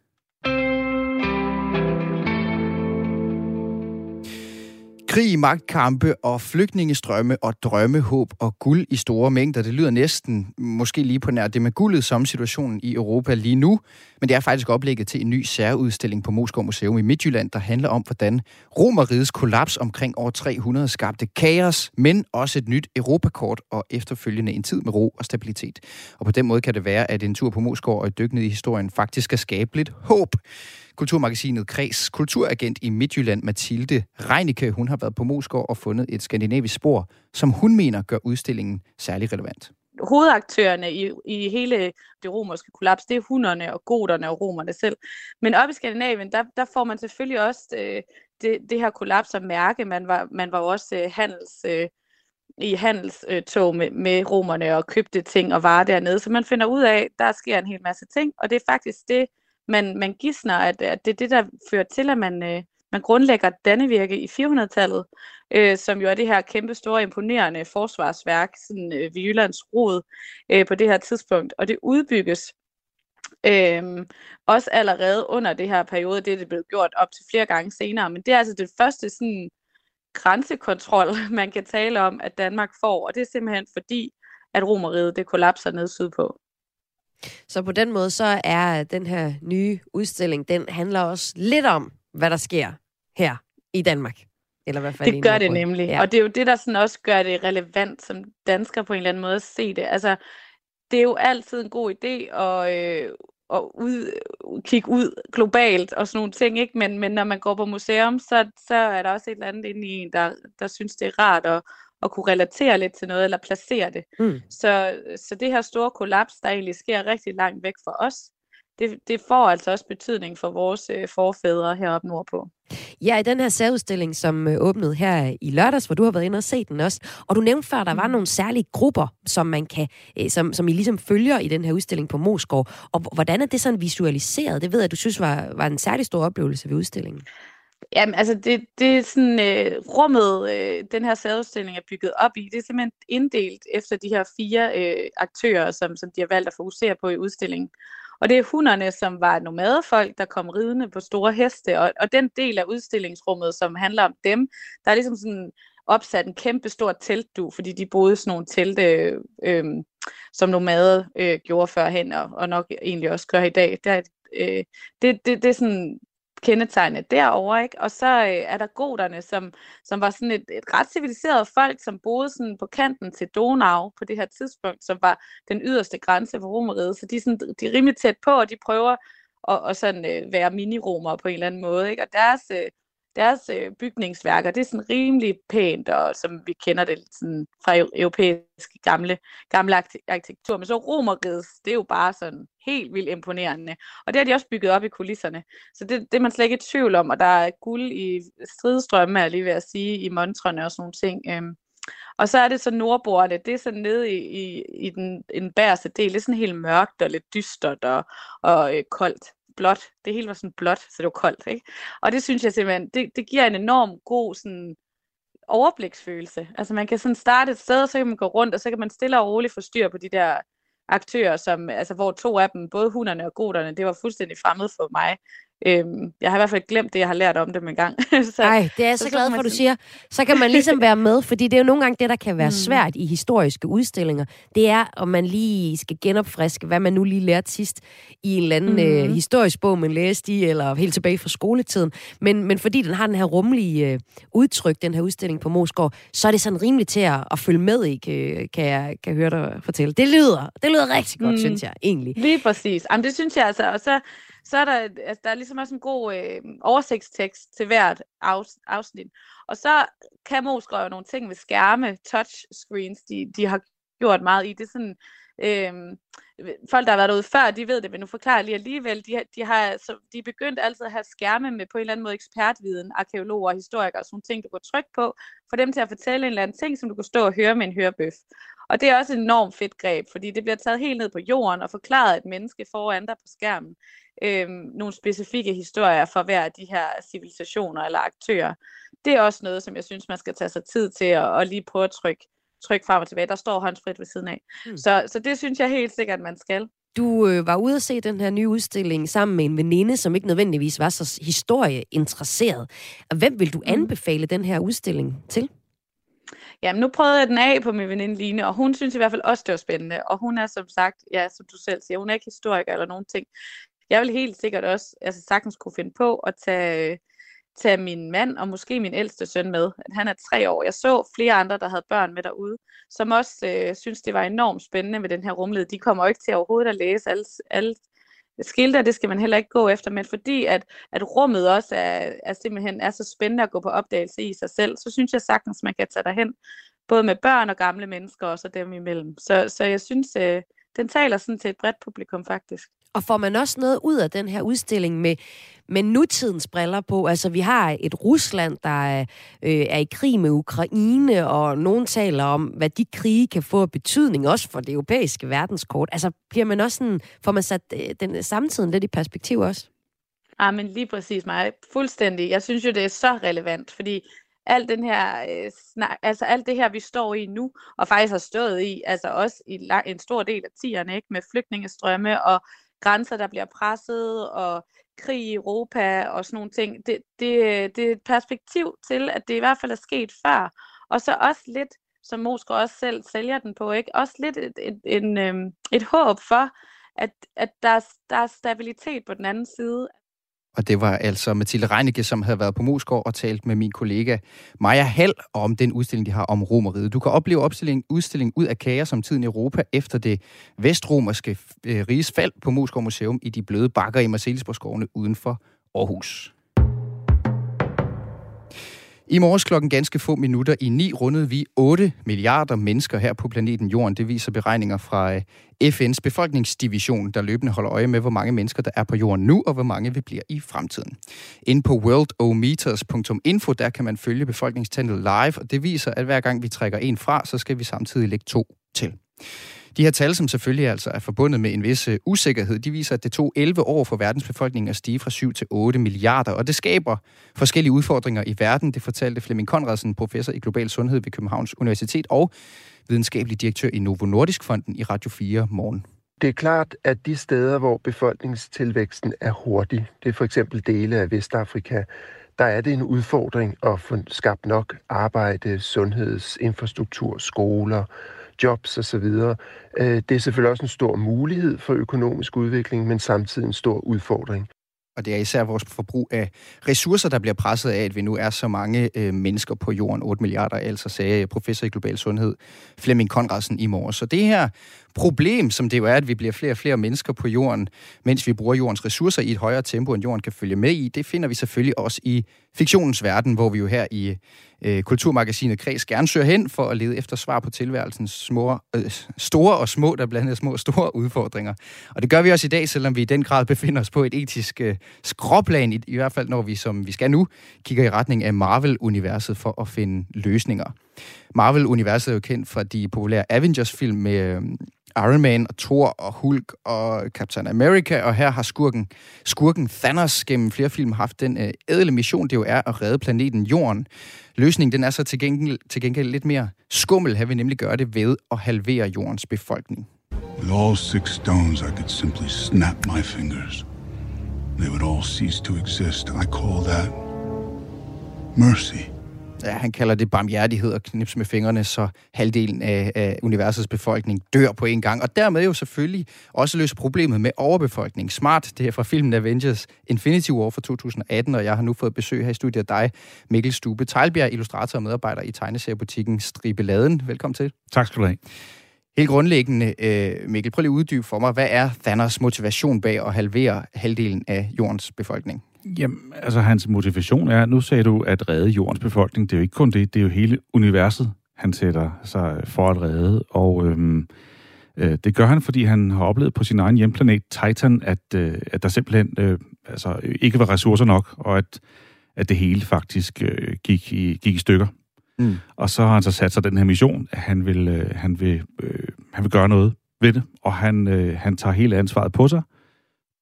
Krig, magtkampe og flygtningestrømme og drømme, håb og guld i store mængder. Det lyder næsten måske lige på nær det med guldet som situationen i Europa lige nu. Men det er faktisk oplægget til en ny særudstilling på Moskov Museum i Midtjylland, der handler om, hvordan Romerrigets kollaps omkring år 300 skabte kaos, men også et nyt Europakort og efterfølgende en tid med ro og stabilitet. Og på den måde kan det være, at en tur på Moskov og et dyk ned i historien faktisk skal skabe lidt håb. Kulturmagasinet Kreds kulturagent i Midtjylland, Mathilde Reinicke, hun har været på Moskov og fundet et skandinavisk spor, som hun mener gør udstillingen særlig relevant. hovedaktørerne i, i hele det romerske kollaps, det er hunderne og goderne og romerne selv. Men op i Skandinavien, der, der får man selvfølgelig også øh, det, det her kollaps at mærke. Man var, man var også øh, handels... Øh, i handelstog med, med romerne og købte ting og varer dernede. Så man finder ud af, at der sker en hel masse ting, og det er faktisk det, man, man gissner, at, at det er det, der fører til, at man, øh, man grundlægger Dannevirke i 400-tallet, øh, som jo er det her kæmpe store, imponerende forsvarsværk sådan, øh, ved Jyllands rod øh, på det her tidspunkt, og det udbygges Øhm, også allerede under det her periode, det er det blevet gjort op til flere gange senere, men det er altså det første sådan grænsekontrol, man kan tale om, at Danmark får, og det er simpelthen fordi, at romeriet det kollapser ned sydpå. Så på den måde, så er den her nye udstilling, den handler også lidt om, hvad der sker her i Danmark. Eller hvad det gør det nemlig. Ja. Og det er jo det, der sådan også gør det relevant som dansker på en eller anden måde at se det. Altså, det er jo altid en god idé at, øh, at ud, kigge ud globalt og sådan nogle ting, ikke? Men, men når man går på museum, så, så er der også et eller andet inde i en, der, der synes, det er rart at, at kunne relatere lidt til noget, eller placere det. Mm. Så, så det her store kollaps, der egentlig sker rigtig langt væk fra os, det, det får altså også betydning for vores øh, forfædre heroppe nordpå. Ja, i den her særudstilling, som øh, åbnede her i lørdags, hvor du har været inde og set den også, og du nævnte før, der var mm. nogle særlige grupper, som man kan, øh, som, som I ligesom følger i den her udstilling på Moskov. Og hvordan er det sådan visualiseret? Det ved jeg, du synes var, var en særlig stor oplevelse ved udstillingen. Jamen, altså, det, det er sådan, øh, rummet, øh, den her særudstilling er bygget op i, det er simpelthen inddelt efter de her fire øh, aktører, som, som de har valgt at fokusere på i udstillingen. Og det er hunderne, som var nomadefolk, der kom ridende på store heste, og, og den del af udstillingsrummet, som handler om dem, der er ligesom sådan opsat en kæmpe stor teltdu, fordi de boede sådan nogle telte, øh, øh som nomader øh, gjorde førhen, og, og nok egentlig også gør i dag. Der, øh, det, det, det er sådan kendetegnet derover ikke? Og så øh, er der goderne, som, som var sådan et, et ret civiliseret folk, som boede sådan på kanten til Donau på det her tidspunkt, som var den yderste grænse for Romeriet. Så de er, sådan, de er rimelig tæt på, og de prøver at, at sådan, øh, være mini-romere på en eller anden måde. Ikke? Og deres, øh, deres øh, bygningsværker, det er sådan rimelig pænt, og som vi kender det sådan fra europæiske gamle, gamle arkitektur. Men så romerriget, det er jo bare sådan helt vildt imponerende. Og det har de også bygget op i kulisserne. Så det, det er man slet ikke i tvivl om, og der er guld i stridstrømme, er lige ved at sige, i montrene og sådan nogle ting. Øhm, og så er det så nordbordene, det er sådan nede i, i, i den, den bærste del, det er sådan helt mørkt og lidt dystert og, og øh, koldt blåt. Det hele var sådan blåt, så det var koldt, ikke? Og det synes jeg simpelthen, det, det giver en enorm god sådan overbliksfølelse. Altså man kan sådan starte et sted, så kan man gå rundt, og så kan man stille og roligt få styr på de der aktører, som, altså, hvor to af dem, både hunderne og goderne, det var fuldstændig fremmed for mig. Øhm, jeg har i hvert fald glemt det, jeg har lært om dem en gang. så, Ej, det er jeg så, så glad for, du siger. Så kan man ligesom være med, fordi det er jo nogle gange det, der kan være mm. svært i historiske udstillinger. Det er, om man lige skal genopfriske, hvad man nu lige lærte sidst i en eller anden mm. øh, historisk bog, man læste i, eller helt tilbage fra skoletiden. Men, men fordi den har den her rummelige øh, udtryk, den her udstilling på Moskov, så er det sådan rimeligt til at, at følge med i, kan, kan jeg kan høre dig fortælle. Det lyder, det lyder rigtig godt, mm. synes jeg, egentlig. Lige præcis. Jamen, det synes jeg altså. Og så så er der, altså, der er ligesom også en god øh, oversigtstekst til hvert afsnit. Og så kan Mo skrive nogle ting med skærme, touchscreens, de, de har gjort meget i. Det er sådan, øh, folk, der har været derude før, de ved det, men nu forklarer jeg lige alligevel. De, de, har, så, de er begyndt altid at have skærme med på en eller anden måde ekspertviden, arkeologer, historikere og sådan nogle ting, du kan trykke på, for dem til at fortælle en eller anden ting, som du kan stå og høre med en hørebøf. Og det er også et enormt fedt greb, fordi det bliver taget helt ned på jorden og forklaret et menneske foran dig på skærmen øhm, nogle specifikke historier for hver af de her civilisationer eller aktører. Det er også noget, som jeg synes, man skal tage sig tid til at, at lige prøve at trykke, trykke frem og tilbage. Der står håndsfrit ved siden af. Hmm. Så, så det synes jeg helt sikkert, man skal. Du øh, var ude at se den her nye udstilling sammen med en veninde, som ikke nødvendigvis var så historieinteresseret. Hvem vil du hmm. anbefale den her udstilling til? Jamen, nu prøvede jeg den af på min veninde Line, og hun synes i hvert fald også, det var spændende. Og hun er som sagt, ja, som du selv siger, hun er ikke historiker eller nogen ting jeg vil helt sikkert også altså sagtens kunne finde på at tage, tage min mand og måske min ældste søn med. Han er tre år. Jeg så flere andre, der havde børn med derude, som også øh, synes, det var enormt spændende med den her rumled. De kommer jo ikke til overhovedet at læse alle, alle skilte, det skal man heller ikke gå efter, men fordi at, at rummet også er, er simpelthen er så spændende at gå på opdagelse i sig selv, så synes jeg sagtens, man kan tage derhen både med børn og gamle mennesker, og så dem imellem. Så, så jeg synes, øh, den taler sådan til et bredt publikum faktisk. Og får man også noget ud af den her udstilling med, med nutidens briller på? Altså, vi har et Rusland, der er, øh, er i krig med Ukraine, og nogen taler om, hvad de krige kan få af betydning, også for det europæiske verdenskort. Altså, bliver man også sådan, får man sat øh, den samtiden lidt i perspektiv også? Ja, men lige præcis mig. Fuldstændig. Jeg synes jo, det er så relevant, fordi alt den her øh, snak, altså alt det her, vi står i nu, og faktisk har stået i, altså også i lang, en stor del af tiderne, ikke, med flygtningestrømme og grænser, der bliver presset, og krig i Europa og sådan nogle ting. Det, det, det er et perspektiv til, at det i hvert fald er sket før. Og så også lidt, som Moskva også selv sælger den på, ikke? også lidt et, et, en, øhm, et håb for, at, at der, der er stabilitet på den anden side. Og det var altså Mathilde Reinicke, som havde været på Moskov og talt med min kollega Maja Hall om den udstilling, de har om Romeriet. Du kan opleve opstilling, udstilling ud af kager som tiden i Europa efter det vestromerske øh, riges fald på Moskov Museum i de bløde bakker i Marcelisborgskovene uden for Aarhus. I morges klokken ganske få minutter i ni rundede vi 8 milliarder mennesker her på planeten Jorden. Det viser beregninger fra øh, FN's befolkningsdivision, der løbende holder øje med, hvor mange mennesker der er på jorden nu, og hvor mange vi bliver i fremtiden. Ind på worldometers.info, der kan man følge befolkningstallet live, og det viser, at hver gang vi trækker en fra, så skal vi samtidig lægge to til. De her tal, som selvfølgelig altså er forbundet med en vis øh, usikkerhed, de viser, at det tog 11 år for verdensbefolkningen at stige fra 7 til 8 milliarder, og det skaber forskellige udfordringer i verden. Det fortalte Flemming Konradsen, professor i global sundhed ved Københavns Universitet og videnskabelig direktør i Novo Nordisk Fonden i Radio 4 morgen. Det er klart, at de steder, hvor befolkningstilvæksten er hurtig, det er for eksempel dele af Vestafrika, der er det en udfordring at få skabt nok arbejde, sundhedsinfrastruktur, skoler, jobs osv. Øh, det er selvfølgelig også en stor mulighed for økonomisk udvikling, men samtidig en stor udfordring. Og det er især vores forbrug af ressourcer, der bliver presset af, at vi nu er så mange øh, mennesker på jorden, 8 milliarder, altså sagde professor i global sundhed Flemming Konradsen i morges. Så det her problem, som det jo er, at vi bliver flere og flere mennesker på jorden, mens vi bruger jordens ressourcer i et højere tempo, end jorden kan følge med i, det finder vi selvfølgelig også i fiktionens verden, hvor vi jo her i øh, Kulturmagasinet Kreds gerne søger hen for at lede efter svar på tilværelsens små, øh, store og små, der blandt andet små og store udfordringer. Og det gør vi også i dag, selvom vi i den grad befinder os på et etisk øh, skråplan, i, i hvert fald når vi, som vi skal nu, kigger i retning af Marvel-universet for at finde løsninger. Marvel-universet er jo kendt fra de populære Avengers-film med øh, Iron Man og Thor og Hulk og Captain America, og her har skurken, skurken Thanos gennem flere film haft den øh, ædle mission, det jo er at redde planeten Jorden. Løsningen den er så til gengæld, til gengæld lidt mere skummel, her vi nemlig gøre det ved at halvere jordens befolkning. With all six stones, I could simply snap my fingers. They would all cease to exist. I call that mercy. Ja, han kalder det barmhjertighed og knips med fingrene, så halvdelen af, af universets befolkning dør på en gang. Og dermed jo selvfølgelig også løser problemet med overbefolkning. Smart, det er fra filmen Avengers Infinity War fra 2018, og jeg har nu fået besøg her i studiet af dig, Mikkel Stube Tejlbjerg, illustrator og medarbejder i tegneseriebutikken Stribeladen. Velkommen til. Tak skal du have. Helt grundlæggende, øh, Mikkel, prøv lige at uddybe for mig, hvad er Thanos motivation bag at halvere halvdelen af jordens befolkning? Jamen, altså hans motivation er, nu sagde du, at redde jordens befolkning. Det er jo ikke kun det, det er jo hele universet, han sætter sig for at redde. Og øhm, øh, det gør han, fordi han har oplevet på sin egen hjemplanet Titan, at, øh, at der simpelthen øh, altså, ikke var ressourcer nok, og at, at det hele faktisk øh, gik, i, gik i stykker. Mm. Og så har han så sat sig den her mission, at han vil, øh, han vil, øh, han vil gøre noget ved det, og han, øh, han tager hele ansvaret på sig,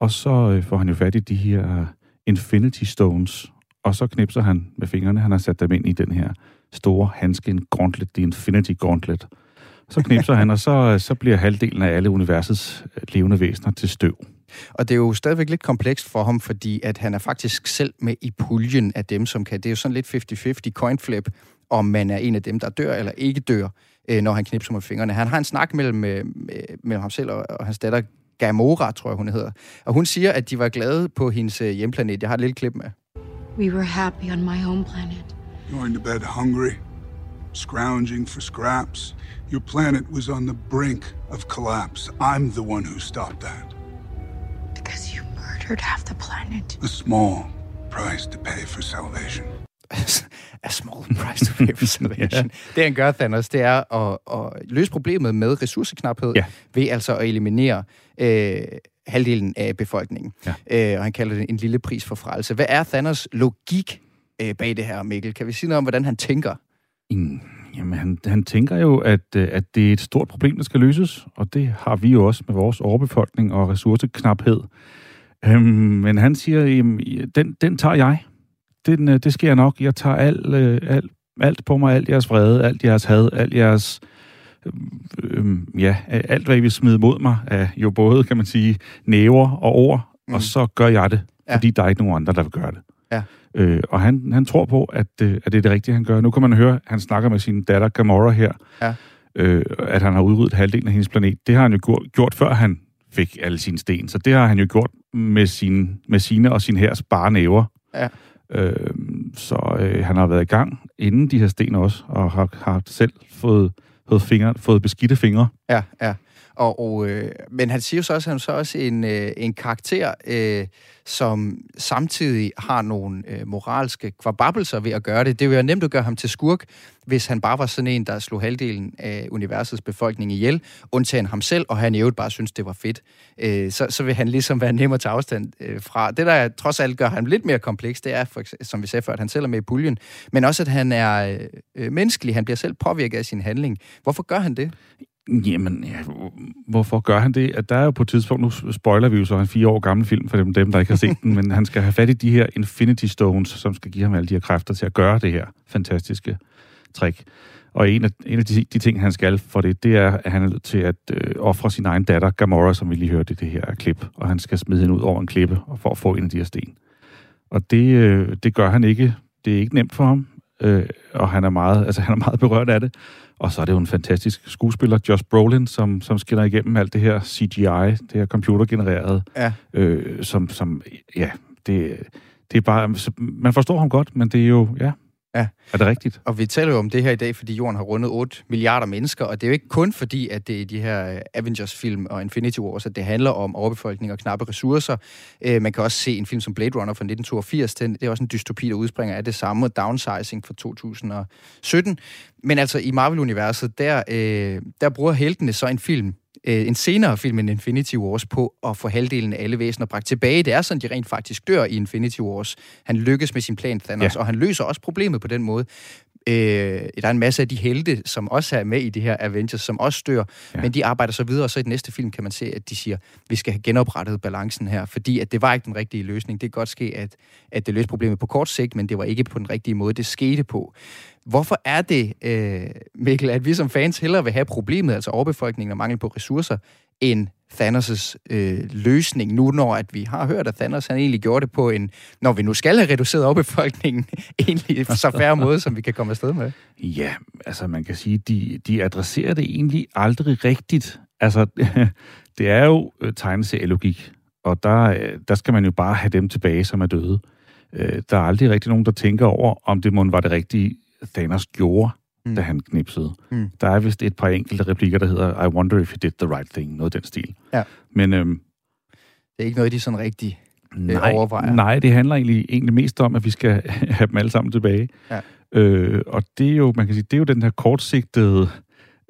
og så øh, får han jo fat i de her Infinity Stones, og så knipser han med fingrene. Han har sat dem ind i den her store handske, en gauntlet, The Infinity Gauntlet. Så knipser han, og så, så bliver halvdelen af alle universets øh, levende væsener til støv. Og det er jo stadigvæk lidt komplekst for ham, fordi at han er faktisk selv med i puljen af dem, som kan. Det er jo sådan lidt 50-50 coin flip, om man er en af dem, der dør eller ikke dør, øh, når han knipser med fingrene. Han har en snak mellem, øh, mellem ham selv og hans datter Gamora, tror jeg, hun hedder. Og hun siger, at de var glade på hendes øh, hjemplanet. Jeg har et lille klip med. We were happy on my home planet. Going to bed hungry, scrounging for scraps. Your planet was on the brink of collapse. I'm the one who stopped that. Because you murdered half the planet. A small price to pay for salvation. a small price to pay for salvation. ja. Det han gør, Thanos, det er at, at løse problemet med ressourceknaphed ja. ved altså at eliminere øh, halvdelen af befolkningen. Ja. Øh, og han kalder det en lille pris for frelse. Hvad er Thanos' logik øh, bag det her, Mikkel? Kan vi sige noget om, hvordan han tænker? Mm, jamen, han, han tænker jo, at, øh, at det er et stort problem, der skal løses, og det har vi jo også med vores overbefolkning og ressourceknaphed. Øhm, men han siger, jamen, den, den tager jeg. Den, øh, det sker nok. Jeg tager alt, øh, alt, alt på mig, alt jeres vrede, alt jeres had, alt jeres øh, ja, alt hvad I vil smide mod mig, er jo både, kan man sige, næver og ord, mm. og så gør jeg det, ja. fordi der er ikke nogen andre, der vil gøre det. Ja. Øh, og han, han tror på, at, øh, at det er det rigtige, han gør. Nu kan man høre, han snakker med sin datter Gamora her, ja. øh, at han har udryddet halvdelen af hendes planet. Det har han jo gjort, gjort før han fik alle sine sten. Så det har han jo gjort med, sin, med sine og sin hærs bare næver. Ja. Øh, så øh, han har været i gang inden de her sten også, og har, har selv fået fået, fingre, fået beskidte fingre. Ja, ja. Og, og, øh, men han siger jo så også, at han så også en, øh, en karakter, øh, som samtidig har nogle øh, moralske kvababelser ved at gøre det. Det ville være nemt at gøre ham til skurk, hvis han bare var sådan en, der slog halvdelen af universets befolkning ihjel, undtagen ham selv, og han i øvrigt bare synes, det var fedt. Øh, så, så vil han ligesom være nem at tage afstand øh, fra. Det, der trods alt gør ham lidt mere kompleks, det er, for, som vi sagde før, at han selv er med i puljen, men også, at han er øh, menneskelig. Han bliver selv påvirket af sin handling. Hvorfor gør han det? Jamen, ja, hvorfor gør han det? At der er jo på et tidspunkt, nu spoiler vi jo så en fire år gammel film for dem, dem der ikke har set den, men han skal have fat i de her Infinity Stones, som skal give ham alle de her kræfter til at gøre det her fantastiske trick. Og en af, en af de, de ting, han skal for det, det er, at han er nødt til at øh, ofre sin egen datter, Gamora, som vi lige hørte i det her klip, og han skal smide hende ud over en klippe for at få en af de her sten. Og det, øh, det gør han ikke. Det er ikke nemt for ham, øh, og han er, meget, altså, han er meget berørt af det. Og så er det jo en fantastisk skuespiller, Josh Brolin, som, som skinner igennem alt det her CGI, det her computergenereret, ja. øh, som, som, ja, det, det er bare, man forstår ham godt, men det er jo, ja, Ja. Er det rigtigt? Og vi taler jo om det her i dag, fordi jorden har rundet 8 milliarder mennesker, og det er jo ikke kun fordi, at det er de her øh, Avengers-film og Infinity Wars, at det handler om overbefolkning og knappe ressourcer. Øh, man kan også se en film som Blade Runner fra 1982, det er også en dystopi, der udspringer af det samme, Downsizing fra 2017. Men altså i Marvel-universet, der, øh, der bruger heltene så en film, øh, en senere film end Infinity Wars på at få halvdelen af alle væsener bragt tilbage. Det er sådan, de rent faktisk dør i Infinity Wars. Han lykkes med sin plan, Thanos, ja. og han løser også problemet på den måde. Øh, der er en masse af de helte, som også er med i det her Avengers, som også dør, ja. men de arbejder så videre, og så i den næste film kan man se, at de siger, vi skal have genoprettet balancen her, fordi at det var ikke den rigtige løsning. Det kan godt ske, at, at det løste problemet på kort sigt, men det var ikke på den rigtige måde, det skete på. Hvorfor er det, øh, Mikkel, at vi som fans hellere vil have problemet, altså overbefolkningen og mangel på ressourcer, end Thanos' øh, løsning nu, når at vi har hørt, at Thanos han egentlig gjorde det på en, når vi nu skal have reduceret overbefolkningen, egentlig så færre måde, som vi kan komme afsted med? Ja, altså man kan sige, de, de adresserer det egentlig aldrig rigtigt. Altså, det er jo øh, tegneserielogik, og der, øh, der skal man jo bare have dem tilbage, som er døde. Øh, der er aldrig rigtig nogen, der tænker over, om det må var det rigtige Thanos gjorde, mm. da han knipsede. Mm. Der er vist et par enkelte replikker, der hedder, I wonder if he did the right thing, noget af den stil. Ja. Men øhm, det er ikke noget, de sådan rigtig øh, nej, overvejer. Nej, det handler egentlig, egentlig mest om, at vi skal have dem alle sammen tilbage. Ja. Øh, og det er jo, man kan sige, det er jo den her kortsigtede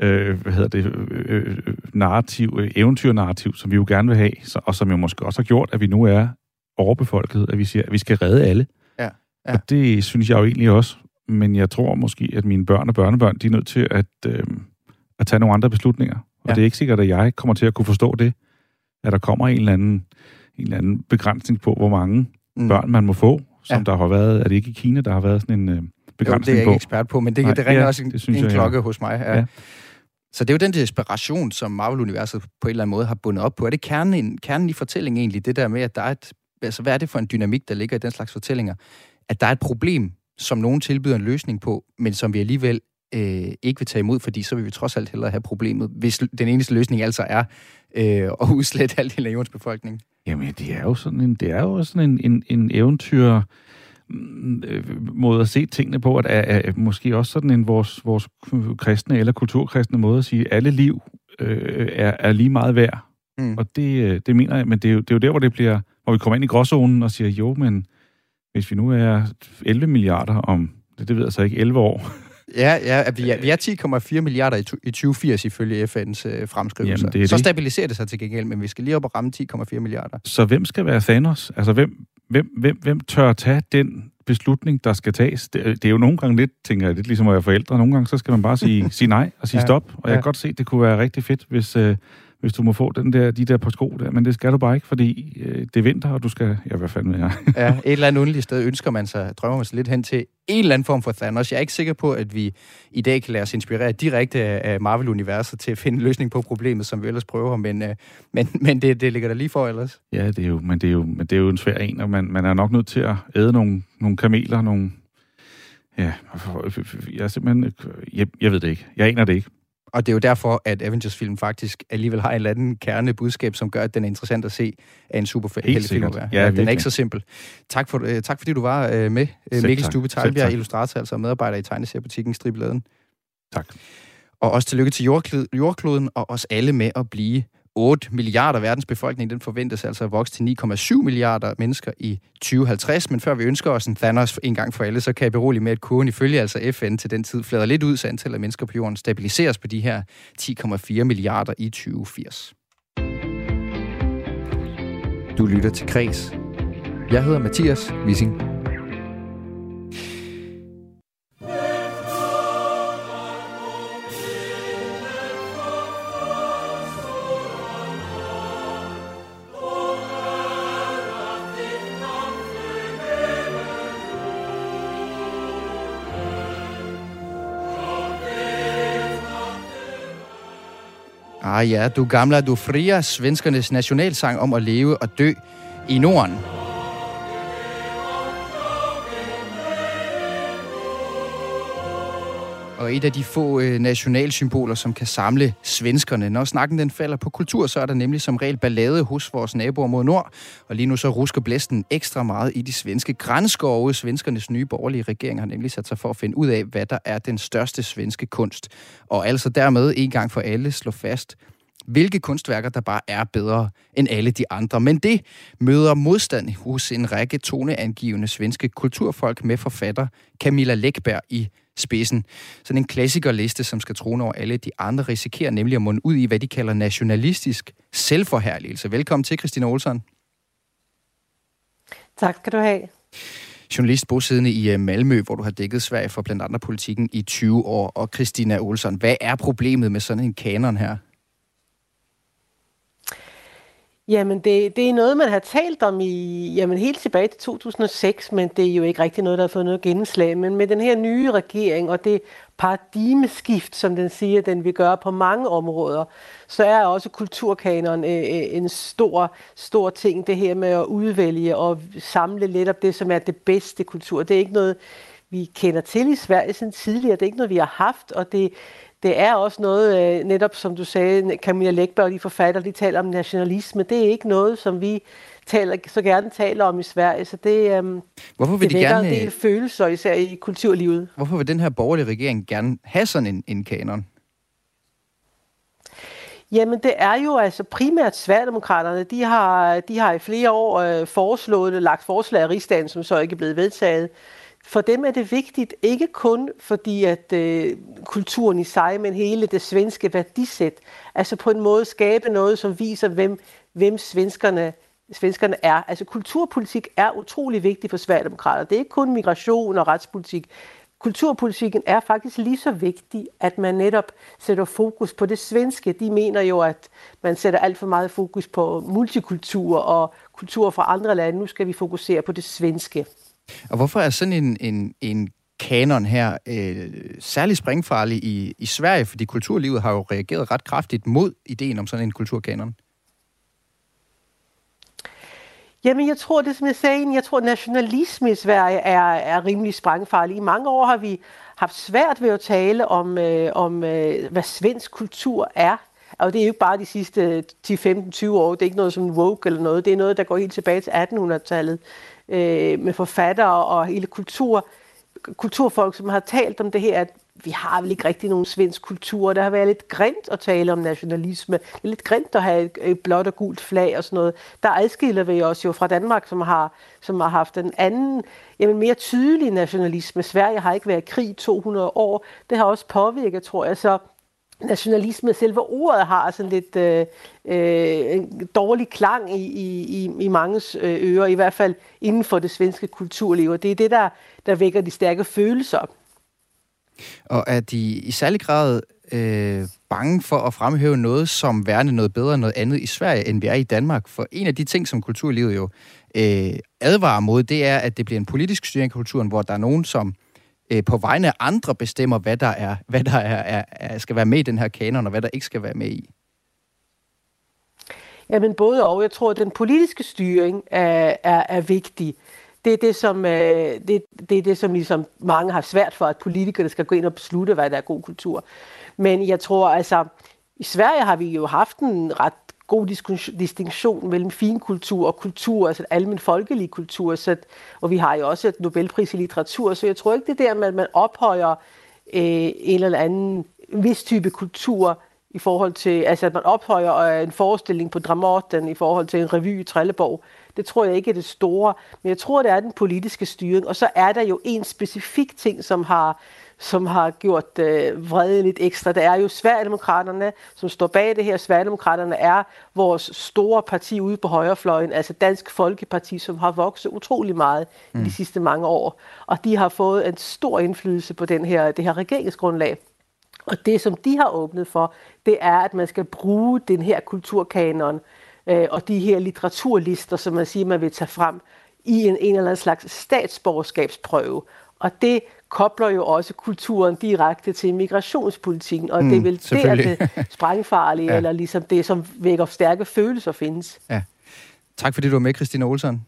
øh, hvad hedder det, øh, øh narrativ, øh, eventyrnarrativ, som vi jo gerne vil have, så, og som jo måske også har gjort, at vi nu er overbefolket, at vi siger, at vi skal redde alle. Ja. Ja. Og det synes jeg jo egentlig også men jeg tror måske, at mine børn og børnebørn, de er nødt til at, øh, at tage nogle andre beslutninger. Og ja. det er ikke sikkert, at jeg kommer til at kunne forstå det, at der kommer en eller anden, en eller anden begrænsning på, hvor mange mm. børn man må få, som ja. der har været, er det ikke i Kina, der har været sådan en øh, begrænsning på? Det er jeg ikke ekspert på, men det, Nej, det ringer ja, også en, en jeg, klokke ja. hos mig. Ja. Ja. Så det er jo den desperation, som Marvel-universet på en eller anden måde har bundet op på. Er det kernen, kernen i fortællingen egentlig, det der med, at der er et... Altså, hvad er det for en dynamik, der ligger i den slags fortællinger? At der er et problem, som nogen tilbyder en løsning på, men som vi alligevel øh, ikke vil tage imod, fordi så vil vi trods alt hellere have problemet, hvis den eneste løsning altså er øh, at udslette halvdelen af jordens befolkning. Jamen, det er jo sådan en, det er jo sådan en, en, en eventyr øh, måde at se tingene på, at er, er måske også sådan en vores, vores kristne eller kulturkristne måde at sige, at alle liv øh, er, er lige meget værd. Mm. Og det, øh, det mener jeg, men det er, jo, det er jo der, hvor det bliver, hvor vi kommer ind i gråzonen og siger, jo, men hvis vi nu er 11 milliarder om det, det ved jeg så ikke, 11 år. Ja, ja vi, er, vi er 10,4 milliarder i, i 2080 ifølge FN's øh, fremskrivelser. Jamen, det så det. stabiliserer det sig til gengæld, men vi skal lige op og ramme 10,4 milliarder. Så hvem skal være Thanos? Altså, hvem, hvem, hvem, hvem tør tage den beslutning, der skal tages? Det, det er jo nogle gange lidt, tænker jeg, lidt ligesom at være forældre. Nogle gange, så skal man bare sige, sige nej og sige ja, stop. Og jeg ja. kan godt se, det kunne være rigtig fedt, hvis... Øh, hvis du må få den der, de der på sko der, men det skal du bare ikke, fordi øh, det er vinter, og du skal... Ja, hvad fanden med jeg? ja, et eller andet underligt sted ønsker man sig, drømmer man sig lidt hen til en eller anden form for Thanos. Jeg er ikke sikker på, at vi i dag kan lade os inspirere direkte af Marvel-universet til at finde en løsning på problemet, som vi ellers prøver, men, øh, men, men det, det ligger der lige for ellers. Ja, det er jo, men, det er jo, men det er jo en svær en, og man, man er nok nødt til at æde nogle, nogle kameler, nogle... Ja, jeg er simpelthen... Jeg, jeg ved det ikke. Jeg aner det ikke. Og det er jo derfor, at Avengers-film faktisk alligevel har en eller anden kernebudskab, som gør, at den er interessant at se af en superheltefilm. Ja, ja, den er ikke så simpel. Tak, for, uh, tak fordi du var uh, med, uh, Mikkel Stube Teilbjerg, illustrator, altså medarbejder i tegneseriebutikken Stribladen. Tak. Og også tillykke til jordkloden, og os alle med at blive 8 milliarder verdens befolkning, den forventes altså at vokse til 9,7 milliarder mennesker i 2050. Men før vi ønsker os en Thanos en gang for alle, så kan jeg berolige med, at kurven ifølge altså FN til den tid flader lidt ud, så antallet af mennesker på jorden stabiliseres på de her 10,4 milliarder i 2080. Du lytter til Kres. Jeg hedder Mathias Wissing. Ah ja, du gamla, du fria, svenskernes nationalsang om at leve og dø i Norden. Og et af de få øh, nationalsymboler, som kan samle svenskerne. Når snakken den falder på kultur, så er der nemlig som regel ballade hos vores naboer mod nord, og lige nu så rusker blæsten ekstra meget i de svenske grænskove. Svenskernes nye borgerlige regering har nemlig sat sig for at finde ud af, hvad der er den største svenske kunst, og altså dermed en gang for alle slå fast, hvilke kunstværker, der bare er bedre end alle de andre. Men det møder modstand hos en række toneangivende svenske kulturfolk med forfatter Camilla Lækberg i spidsen. Sådan en klassikerliste, som skal trone over alle de andre, risikerer nemlig at munde ud i, hvad de kalder nationalistisk selvforherligelse. Velkommen til, Christina Olsson. Tak skal du have. Journalist bosiddende i øh, Malmø, hvor du har dækket Sverige for blandt andet politikken i 20 år. Og Christina Olsson, hvad er problemet med sådan en kanon her? Jamen, det, det er noget, man har talt om i, jamen, helt tilbage til 2006, men det er jo ikke rigtig noget, der har fået noget gennemslag. Men med den her nye regering og det paradigmeskift, som den siger, den vil gøre på mange områder, så er også kulturkanon øh, øh, en stor, stor ting, det her med at udvælge og samle lidt op det, som er det bedste kultur. Det er ikke noget, vi kender til i Sverige siden tidligere. Det er ikke noget, vi har haft, og det, det er også noget, øh, netop som du sagde, Camilla Lækberg og de forfatter, de taler om nationalisme. Det er ikke noget, som vi taler, så gerne taler om i Sverige. Så det, øhm, hvorfor vil det de gerne, en del følelser, især i kulturlivet. Hvorfor vil den her borgerlige regering gerne have sådan en, en kanon? Jamen, det er jo altså primært Sverigedemokraterne. De har, de har i flere år øh, foreslået lagt forslag af rigsdagen, som så ikke er blevet vedtaget, for dem er det vigtigt, ikke kun fordi at øh, kulturen i sig, men hele det svenske værdisæt, altså på en måde skabe noget, som viser, hvem, hvem svenskerne, svenskerne er. Altså kulturpolitik er utrolig vigtig for Sverigedemokrater. Det er ikke kun migration og retspolitik. Kulturpolitikken er faktisk lige så vigtig, at man netop sætter fokus på det svenske. De mener jo, at man sætter alt for meget fokus på multikultur og kultur fra andre lande. Nu skal vi fokusere på det svenske. Og hvorfor er sådan en, en, en kanon her øh, særlig springfarlig i, i Sverige? Fordi kulturlivet har jo reageret ret kraftigt mod ideen om sådan en kulturkanon. Jamen, jeg tror, det som jeg sagde, jeg tror, nationalisme i Sverige er, er rimelig sprængfarlig. I mange år har vi haft svært ved at tale om, øh, om øh, hvad svensk kultur er. Og det er jo ikke bare de sidste 10, 15, 20 år. Det er ikke noget som woke eller noget. Det er noget, der går helt tilbage til 1800-tallet øh, med forfattere og hele kultur kulturfolk, som har talt om det her, at vi har vel ikke rigtig nogen svensk kultur. Der har været lidt grimt at tale om nationalisme. Det er lidt grimt at have et, et blåt og gult flag og sådan noget. Der adskiller vi os jo fra Danmark, som har, som har haft en anden, jamen mere tydelig nationalisme. Sverige har ikke været i krig 200 år. Det har også påvirket, tror jeg. Så nationalisme, selve ordet har sådan lidt øh, øh, en dårlig klang i, i, i manges øh, ører, i hvert fald inden for det svenske kulturliv. Og det er det, der, der vækker de stærke følelser. Og er de i særlig grad øh, bange for at fremhæve noget som værende noget bedre end noget andet i Sverige, end vi er i Danmark? For en af de ting, som kulturlivet jo øh, advarer mod, det er, at det bliver en politisk styring af kulturen, hvor der er nogen, som øh, på vegne af andre bestemmer, hvad der, er, hvad der er, er, er, skal være med i den her kanon, og hvad der ikke skal være med i? Jamen både og. Jeg tror, at den politiske styring er, er, er vigtig. Det er det, som, øh, det, det, er det, som ligesom mange har svært for, at politikerne skal gå ind og beslutte, hvad der er god kultur. Men jeg tror, altså, i Sverige har vi jo haft en ret god distinktion mellem finkultur og kultur, altså almen folkelig kultur, så, og vi har jo også et Nobelpris i litteratur, så jeg tror ikke det der med, at man ophøjer øh, en eller anden vis type kultur i forhold til, altså at man ophøjer øh, en forestilling på Dramaten i forhold til en revy i Trelleborg, det tror jeg ikke er det store, men jeg tror, det er den politiske styring, og så er der jo en specifik ting, som har som har gjort øh, vrede lidt ekstra. Det er jo Sverigedemokraterne, som står bag det her. Sverigedemokraterne er vores store parti ude på højrefløjen, altså Dansk Folkeparti, som har vokset utrolig meget mm. i de sidste mange år. Og de har fået en stor indflydelse på den her, det her regeringsgrundlag. Og det, som de har åbnet for, det er, at man skal bruge den her kulturkanon øh, og de her litteraturlister, som man siger, man vil tage frem i en, en eller anden slags statsborgerskabsprøve. Og det kobler jo også kulturen direkte til migrationspolitikken, og mm, det er vel det, at det sprængfarlige, ja. eller ligesom det, som vækker stærke følelser findes. Ja. Tak fordi du var med, Christina Olsen.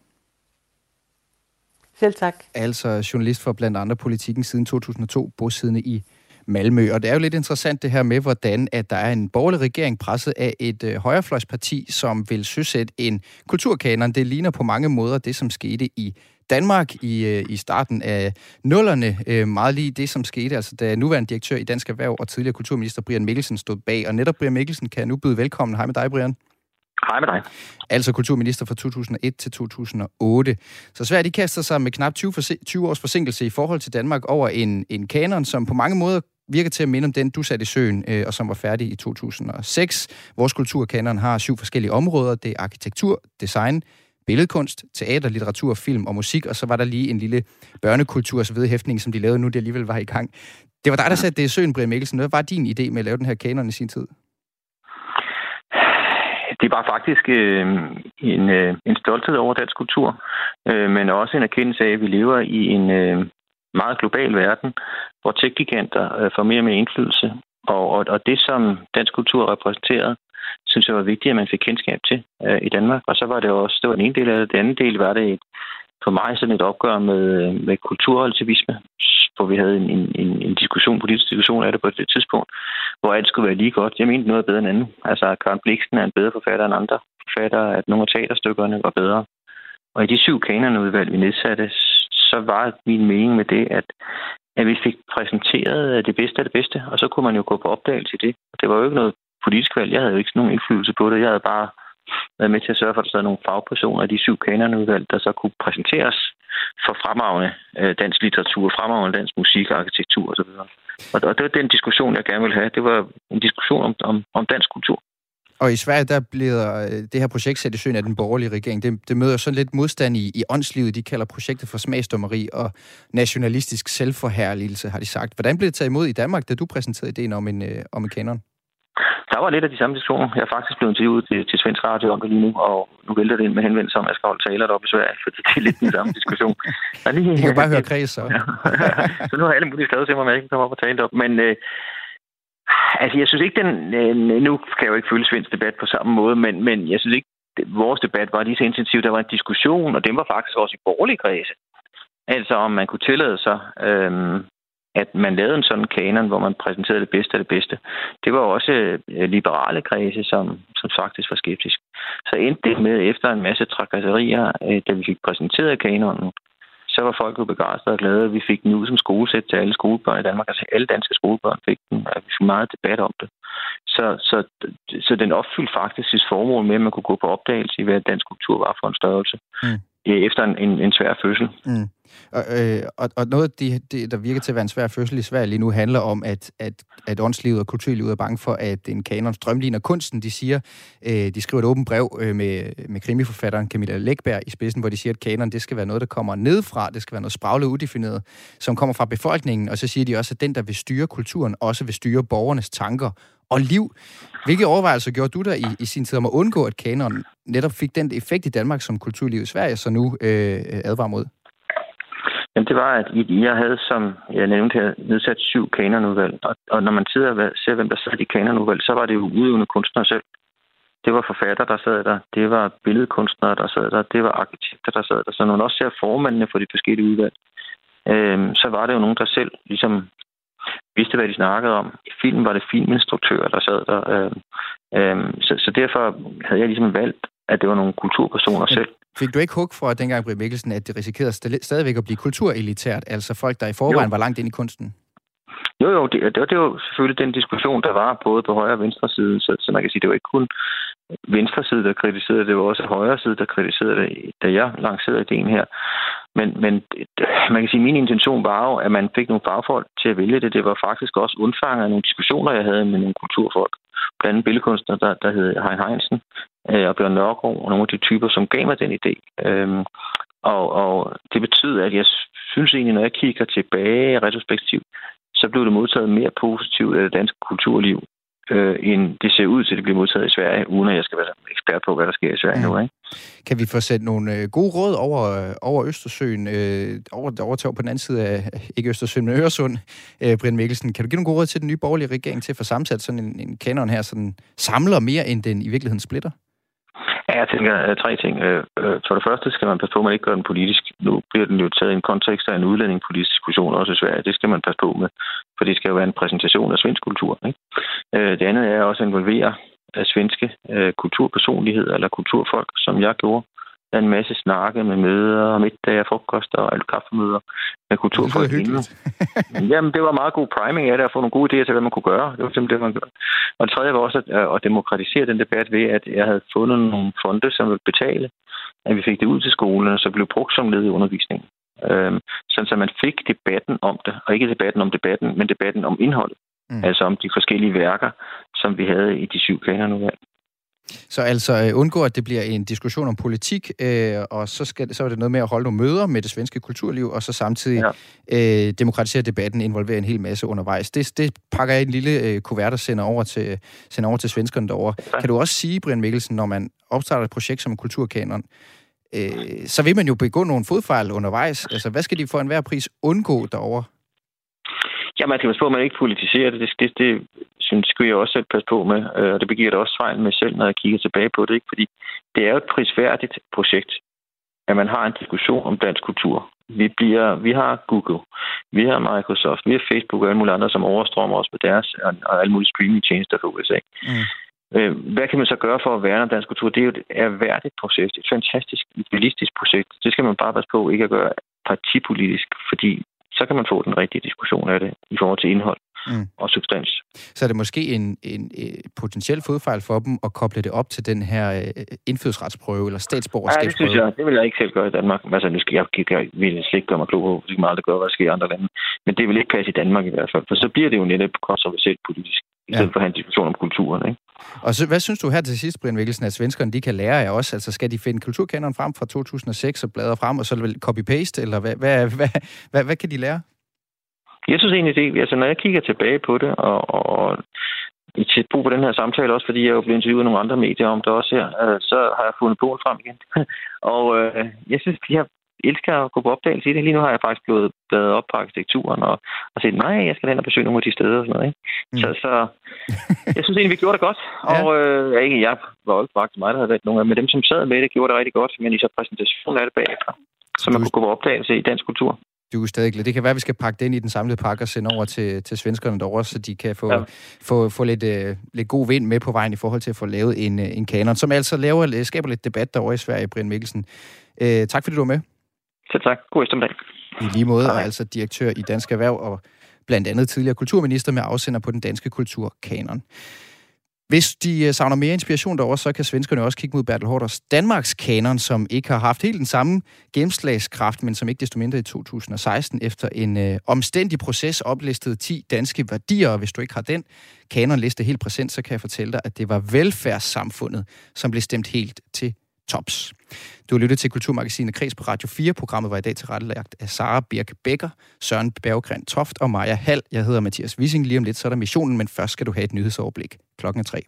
Selv tak. Altså journalist for blandt andre politikken siden 2002, bosiddende i Malmø. Og det er jo lidt interessant det her med, hvordan at der er en borgerlig regering presset af et øh, højrefløjsparti, som vil søsætte en kulturkanon. Det ligner på mange måder det, som skete i Danmark i, øh, i starten af nullerne. Øh, meget lige det, som skete, altså da nuværende direktør i Dansk Erhverv og tidligere kulturminister Brian Mikkelsen stod bag. Og netop Brian Mikkelsen kan jeg nu byde velkommen. Hej med dig, Brian. Hej med dig. Altså kulturminister fra 2001 til 2008. Så Sverige de kaster sig med knap 20, 20 års forsinkelse i forhold til Danmark over en, en kanon, som på mange måder virker til at minde om den, du satte i søen, øh, og som var færdig i 2006. Vores kulturkanon har syv forskellige områder. Det er arkitektur, design, billedkunst, teater, litteratur, film og musik, og så var der lige en lille børnekulturs vedhæftning, som de lavede nu, det alligevel var i gang. Det var dig, der satte det i søen, Brian Mikkelsen. Hvad var din idé med at lave den her kanon i sin tid? det var faktisk øh, en, øh, en stolthed over dansk kultur, øh, men også en erkendelse af, at vi lever i en øh, meget global verden, hvor tech-giganter øh, får mere og mere indflydelse. Og, og, og det, som dansk kultur repræsenterede, synes jeg var vigtigt, at man fik kendskab til øh, i Danmark. Og så var det også, det var den ene del af det. Den anden del var det et, for mig sådan et opgør med, med kulturrelativisme, hvor vi havde en, en, en diskussion, politisk diskussion af det på det tidspunkt, hvor alt skulle være lige godt. Jeg mente noget bedre end andet. Altså, Karen Bliksen er en bedre forfatter end andre forfattere, at nogle af teaterstykkerne var bedre. Og i de syv kanonudvalg, vi nedsatte, så var min mening med det, at, at vi fik præsenteret det bedste af det bedste, og så kunne man jo gå på opdagelse i det. Det var jo ikke noget politisk valg. Jeg havde jo ikke nogen indflydelse på det. Jeg havde bare været med til at sørge for, at der sad nogle fagpersoner i de syv kanonudvalg, der så kunne præsenteres for fremragende øh, dansk litteratur, fremragende dansk musik, arkitektur osv. Og det var den diskussion, jeg gerne ville have. Det var en diskussion om, om, om dansk kultur. Og i Sverige, der bliver øh, det her projekt sat i søen af den borgerlige regering. Det, det møder sådan lidt modstand i, i åndslivet. De kalder projektet for smagsdommeri og nationalistisk selvforherligelse, har de sagt. Hvordan blev det taget imod i Danmark, da du præsenterede ideen om en, øh, om en kanon? Der var lidt af de samme diskussioner. Jeg er faktisk blevet interviewet til, til Svensk Radio om det lige nu, og nu vælter det ind med henvendelse om, at jeg skal holde taler deroppe i Sverige, for det er lidt den samme diskussion. Der lige, jeg kan bare høre kreds, så. så nu har alle mulige skrevet til mig, om jeg ikke kan komme op og tale op. Men øh, altså, jeg synes ikke, den... Øh, nu kan jeg jo ikke føle svensk debat på samme måde, men, men jeg synes ikke, vores debat var lige så intensiv. Der var en diskussion, og den var faktisk også i borgerlige kredse. Altså, om man kunne tillade sig øh, at man lavede en sådan kanon, hvor man præsenterede det bedste af det bedste. Det var også øh, liberale kredse, som, som faktisk var skeptisk. Så endte det med, efter en masse trakasserier, øh, da vi fik præsenteret kanonen, så var folk jo begejstrede og glade. Vi fik den ud som skolesæt til alle skolebørn i Danmark. Altså alle danske skolebørn fik den, og vi fik meget debat om det. Så, så, så den opfyldte faktisk sit formål med, at man kunne gå på opdagelse i, hvad dansk kultur var for en størrelse. Mm efter en, en, en svær fødsel. Mm. Og, øh, og, og noget af det, det, der virker til at være en svær fødsel i Sverige lige nu, handler om, at, at, at åndslivet og kulturlivet er bange for, at en kanon strømligner kunsten. De siger, øh, de skriver et åbent brev øh, med, med krimiforfatteren Camilla Lækberg i spidsen, hvor de siger, at kanon det skal være noget, der kommer nedfra, det skal være noget spraglet udefineret, som kommer fra befolkningen, og så siger de også, at den, der vil styre kulturen, også vil styre borgernes tanker og liv. Hvilke overvejelser gjorde du der i, i sin tid om at undgå, at kanon netop fik den effekt i Danmark, som kulturlivet i Sverige så nu øh, advarer mod? Jamen, det var, at jeg havde, som jeg nævnte her, nedsat syv kanonudvalg. Og, og når man sidder og ser, hvem der sad i kanonudvalg, så var det jo udøvende kunstnere selv. Det var forfatter, der sad der. Det var billedkunstnere, der sad der. Det var arkitekter, der sad der. Så når man også ser formændene for de forskellige udvalg, øh, så var det jo nogen, der selv ligesom vidste, hvad de snakkede om. I filmen var det filminstruktører, der sad der. Øh, øh, så, så derfor havde jeg ligesom valgt, at det var nogle kulturpersoner selv. Fik du ikke hug for dengang, Britt Mikkelsen, at det risikerede stadigvæk at blive kulturelitært, altså folk, der i forvejen jo. var langt ind i kunsten? Jo, jo, det, det, det var jo selvfølgelig den diskussion, der var både på højre og venstre side, så, så man kan sige, det var ikke kun venstre side, der kritiserede det, var også højre side, der kritiserede det, da jeg lancerede ideen her. Men, men man kan sige, at min intention var jo, at man fik nogle fagfolk til at vælge det. Det var faktisk også undfanget af nogle diskussioner, jeg havde med nogle kulturfolk. Blandt andet billedkunstner, der, der hed Hein Heinsen øh, og Bjørn Nørgaard, og nogle af de typer, som gav mig den idé. Øhm, og, og det betyder, at jeg synes egentlig, når jeg kigger tilbage retrospektivt, så blev det modtaget mere positivt af det danske kulturliv, øh, end det ser ud til, at det bliver modtaget i Sverige, uden at jeg skal være ekspert på, hvad der sker i Sverige mm. nu. Ikke? Kan vi få sat nogle øh, gode råd over, over Østersøen, øh, over, over på den anden side af, ikke Østersøen, men Øresund, øh, Brian Mikkelsen. Kan du give nogle gode råd til den nye borgerlige regering til at få sammensat sådan en, en kanon her, sådan samler mere, end den i virkeligheden splitter? Ja, jeg tænker øh, tre ting. Øh, øh, for det første skal man passe på, at man ikke gør den politisk. Nu bliver den jo taget i en kontekst af en udlændingepolitisk diskussion også i Sverige. Det skal man passe på med, for det skal jo være en præsentation af svensk kultur. Ikke? Det andet er også at involvere af svenske kulturpersonligheder eller kulturfolk, som jeg gjorde der er en masse snakke med møder og middag og frokost og alt kaffemøder med kulturfolk. Det Jamen, det var meget god priming af det, at få nogle gode idéer til, hvad man kunne gøre. Det var simpelthen det, man gør. Og det tredje var også at, at demokratisere den debat ved, at jeg havde fundet nogle fonde, som ville betale, at vi fik det ud til skolerne, så blev brugt som led i undervisningen. Øhm, sådan så man fik debatten om det, og ikke debatten om debatten, men debatten om indholdet. Mm. Altså om de forskellige værker, som vi havde i de syv nu. Så altså øh, undgå, at det bliver en diskussion om politik, øh, og så, skal, så er det noget med at holde nogle møder med det svenske kulturliv, og så samtidig ja. øh, demokratisere debatten, involvere en hel masse undervejs. Det, det pakker jeg i en lille øh, kuvert og sender over til, sender over til svenskerne derovre. Ja. Kan du også sige, Brian Mikkelsen, når man opstarter et projekt som kulturkanon, øh, så vil man jo begå nogle fodfejl undervejs. Altså, hvad skal de for enhver pris undgå derovre? Ja, man skal passe på, at man ikke politiserer det. Det, det, det synes, skulle jeg også selv passe på med, øh, og det begiver det også fejl med selv, når jeg kigger tilbage på det. Ikke? Fordi det er jo et prisværdigt projekt, at man har en diskussion om dansk kultur. Vi, bliver, vi har Google, vi har Microsoft, vi har Facebook og alle mulige andre, som overstrømmer os med deres og alle mulige streaming-tjenester for USA. Mm. Øh, hvad kan man så gøre for at værne om dansk kultur? Det er jo et erhverdigt projekt, et fantastisk, idealistisk projekt. Det skal man bare passe på ikke at gøre partipolitisk, fordi så kan man få den rigtige diskussion af det i forhold til indhold mm. og substans. Så er det måske en, en, en potentiel fodfejl for dem at koble det op til den her øh, indfødsretsprøve eller statsborgerskabsprøve? Ja, det synes jeg. Det vil jeg ikke selv gøre i Danmark. Altså, nu skal jeg, jeg, jeg vil slet ikke gøre mig klog på, hvor meget det gør, hvad der sker i andre lande. Men det vil ikke passe i Danmark i hvert fald, for så bliver det jo netop kontroversielt politisk, i stedet ja. for at have en diskussion om kulturen. Ikke? Og så, hvad synes du her til sidst, Brian Mikkelsen, at svenskerne de kan lære af os? Altså skal de finde kulturkanonen frem fra 2006 og bladre frem, og så copy-paste, eller hvad, hvad, hvad, hvad, hvad kan de lære? Jeg synes egentlig, det, altså når jeg kigger tilbage på det, og, og i tæt brug på den her samtale, også fordi jeg er jo blevet interviewet nogle andre medier om det også her, øh, så har jeg fundet bogen frem igen. og øh, jeg synes, jeg elsker at gå på opdagelse i det. Lige nu har jeg faktisk blevet bladet op på arkitekturen og, og set, nej, jeg skal hen og besøge nogle af de steder og sådan noget. Ikke? Mm. Så, så jeg synes egentlig, vi gjorde det godt. Ja. Og øh, jeg, ikke, jeg var jo ikke mig, der havde været nogle af men dem, som sad med det, gjorde det rigtig godt, men i så præsentationen af det bagefter. Så man kunne gå på opdagelse i dansk kultur du er stadig Det kan være, at vi skal pakke den i den samlede pakke og sende over til, til svenskerne derovre, så de kan få, ja. få, få lidt, uh, lidt god vind med på vejen i forhold til at få lavet en, uh, en kanon, som altså laver, skaber lidt debat derovre i Sverige, Brian Mikkelsen. Uh, tak fordi du var med. Selv tak. God eftermiddag. I lige måde, og altså direktør i Dansk Erhverv og blandt andet tidligere kulturminister med afsender på den danske kulturkanon. Hvis de øh, savner mere inspiration derovre, så kan svenskerne også kigge mod Bertel Hårders Danmarks kanon, som ikke har haft helt den samme gennemslagskraft, men som ikke desto mindre i 2016 efter en øh, omstændig proces oplistede 10 danske værdier. Og hvis du ikke har den kanonliste helt præsent, så kan jeg fortælle dig, at det var velfærdssamfundet, som blev stemt helt til tops. Du har lyttet til Kulturmagasinet Kreds på Radio 4. Programmet var i dag tilrettelagt af Sara Birk Becker, Søren Berggren Toft og Maja Hall. Jeg hedder Mathias Wissing. Lige om lidt så er der missionen, men først skal du have et nyhedsoverblik klokken er 3.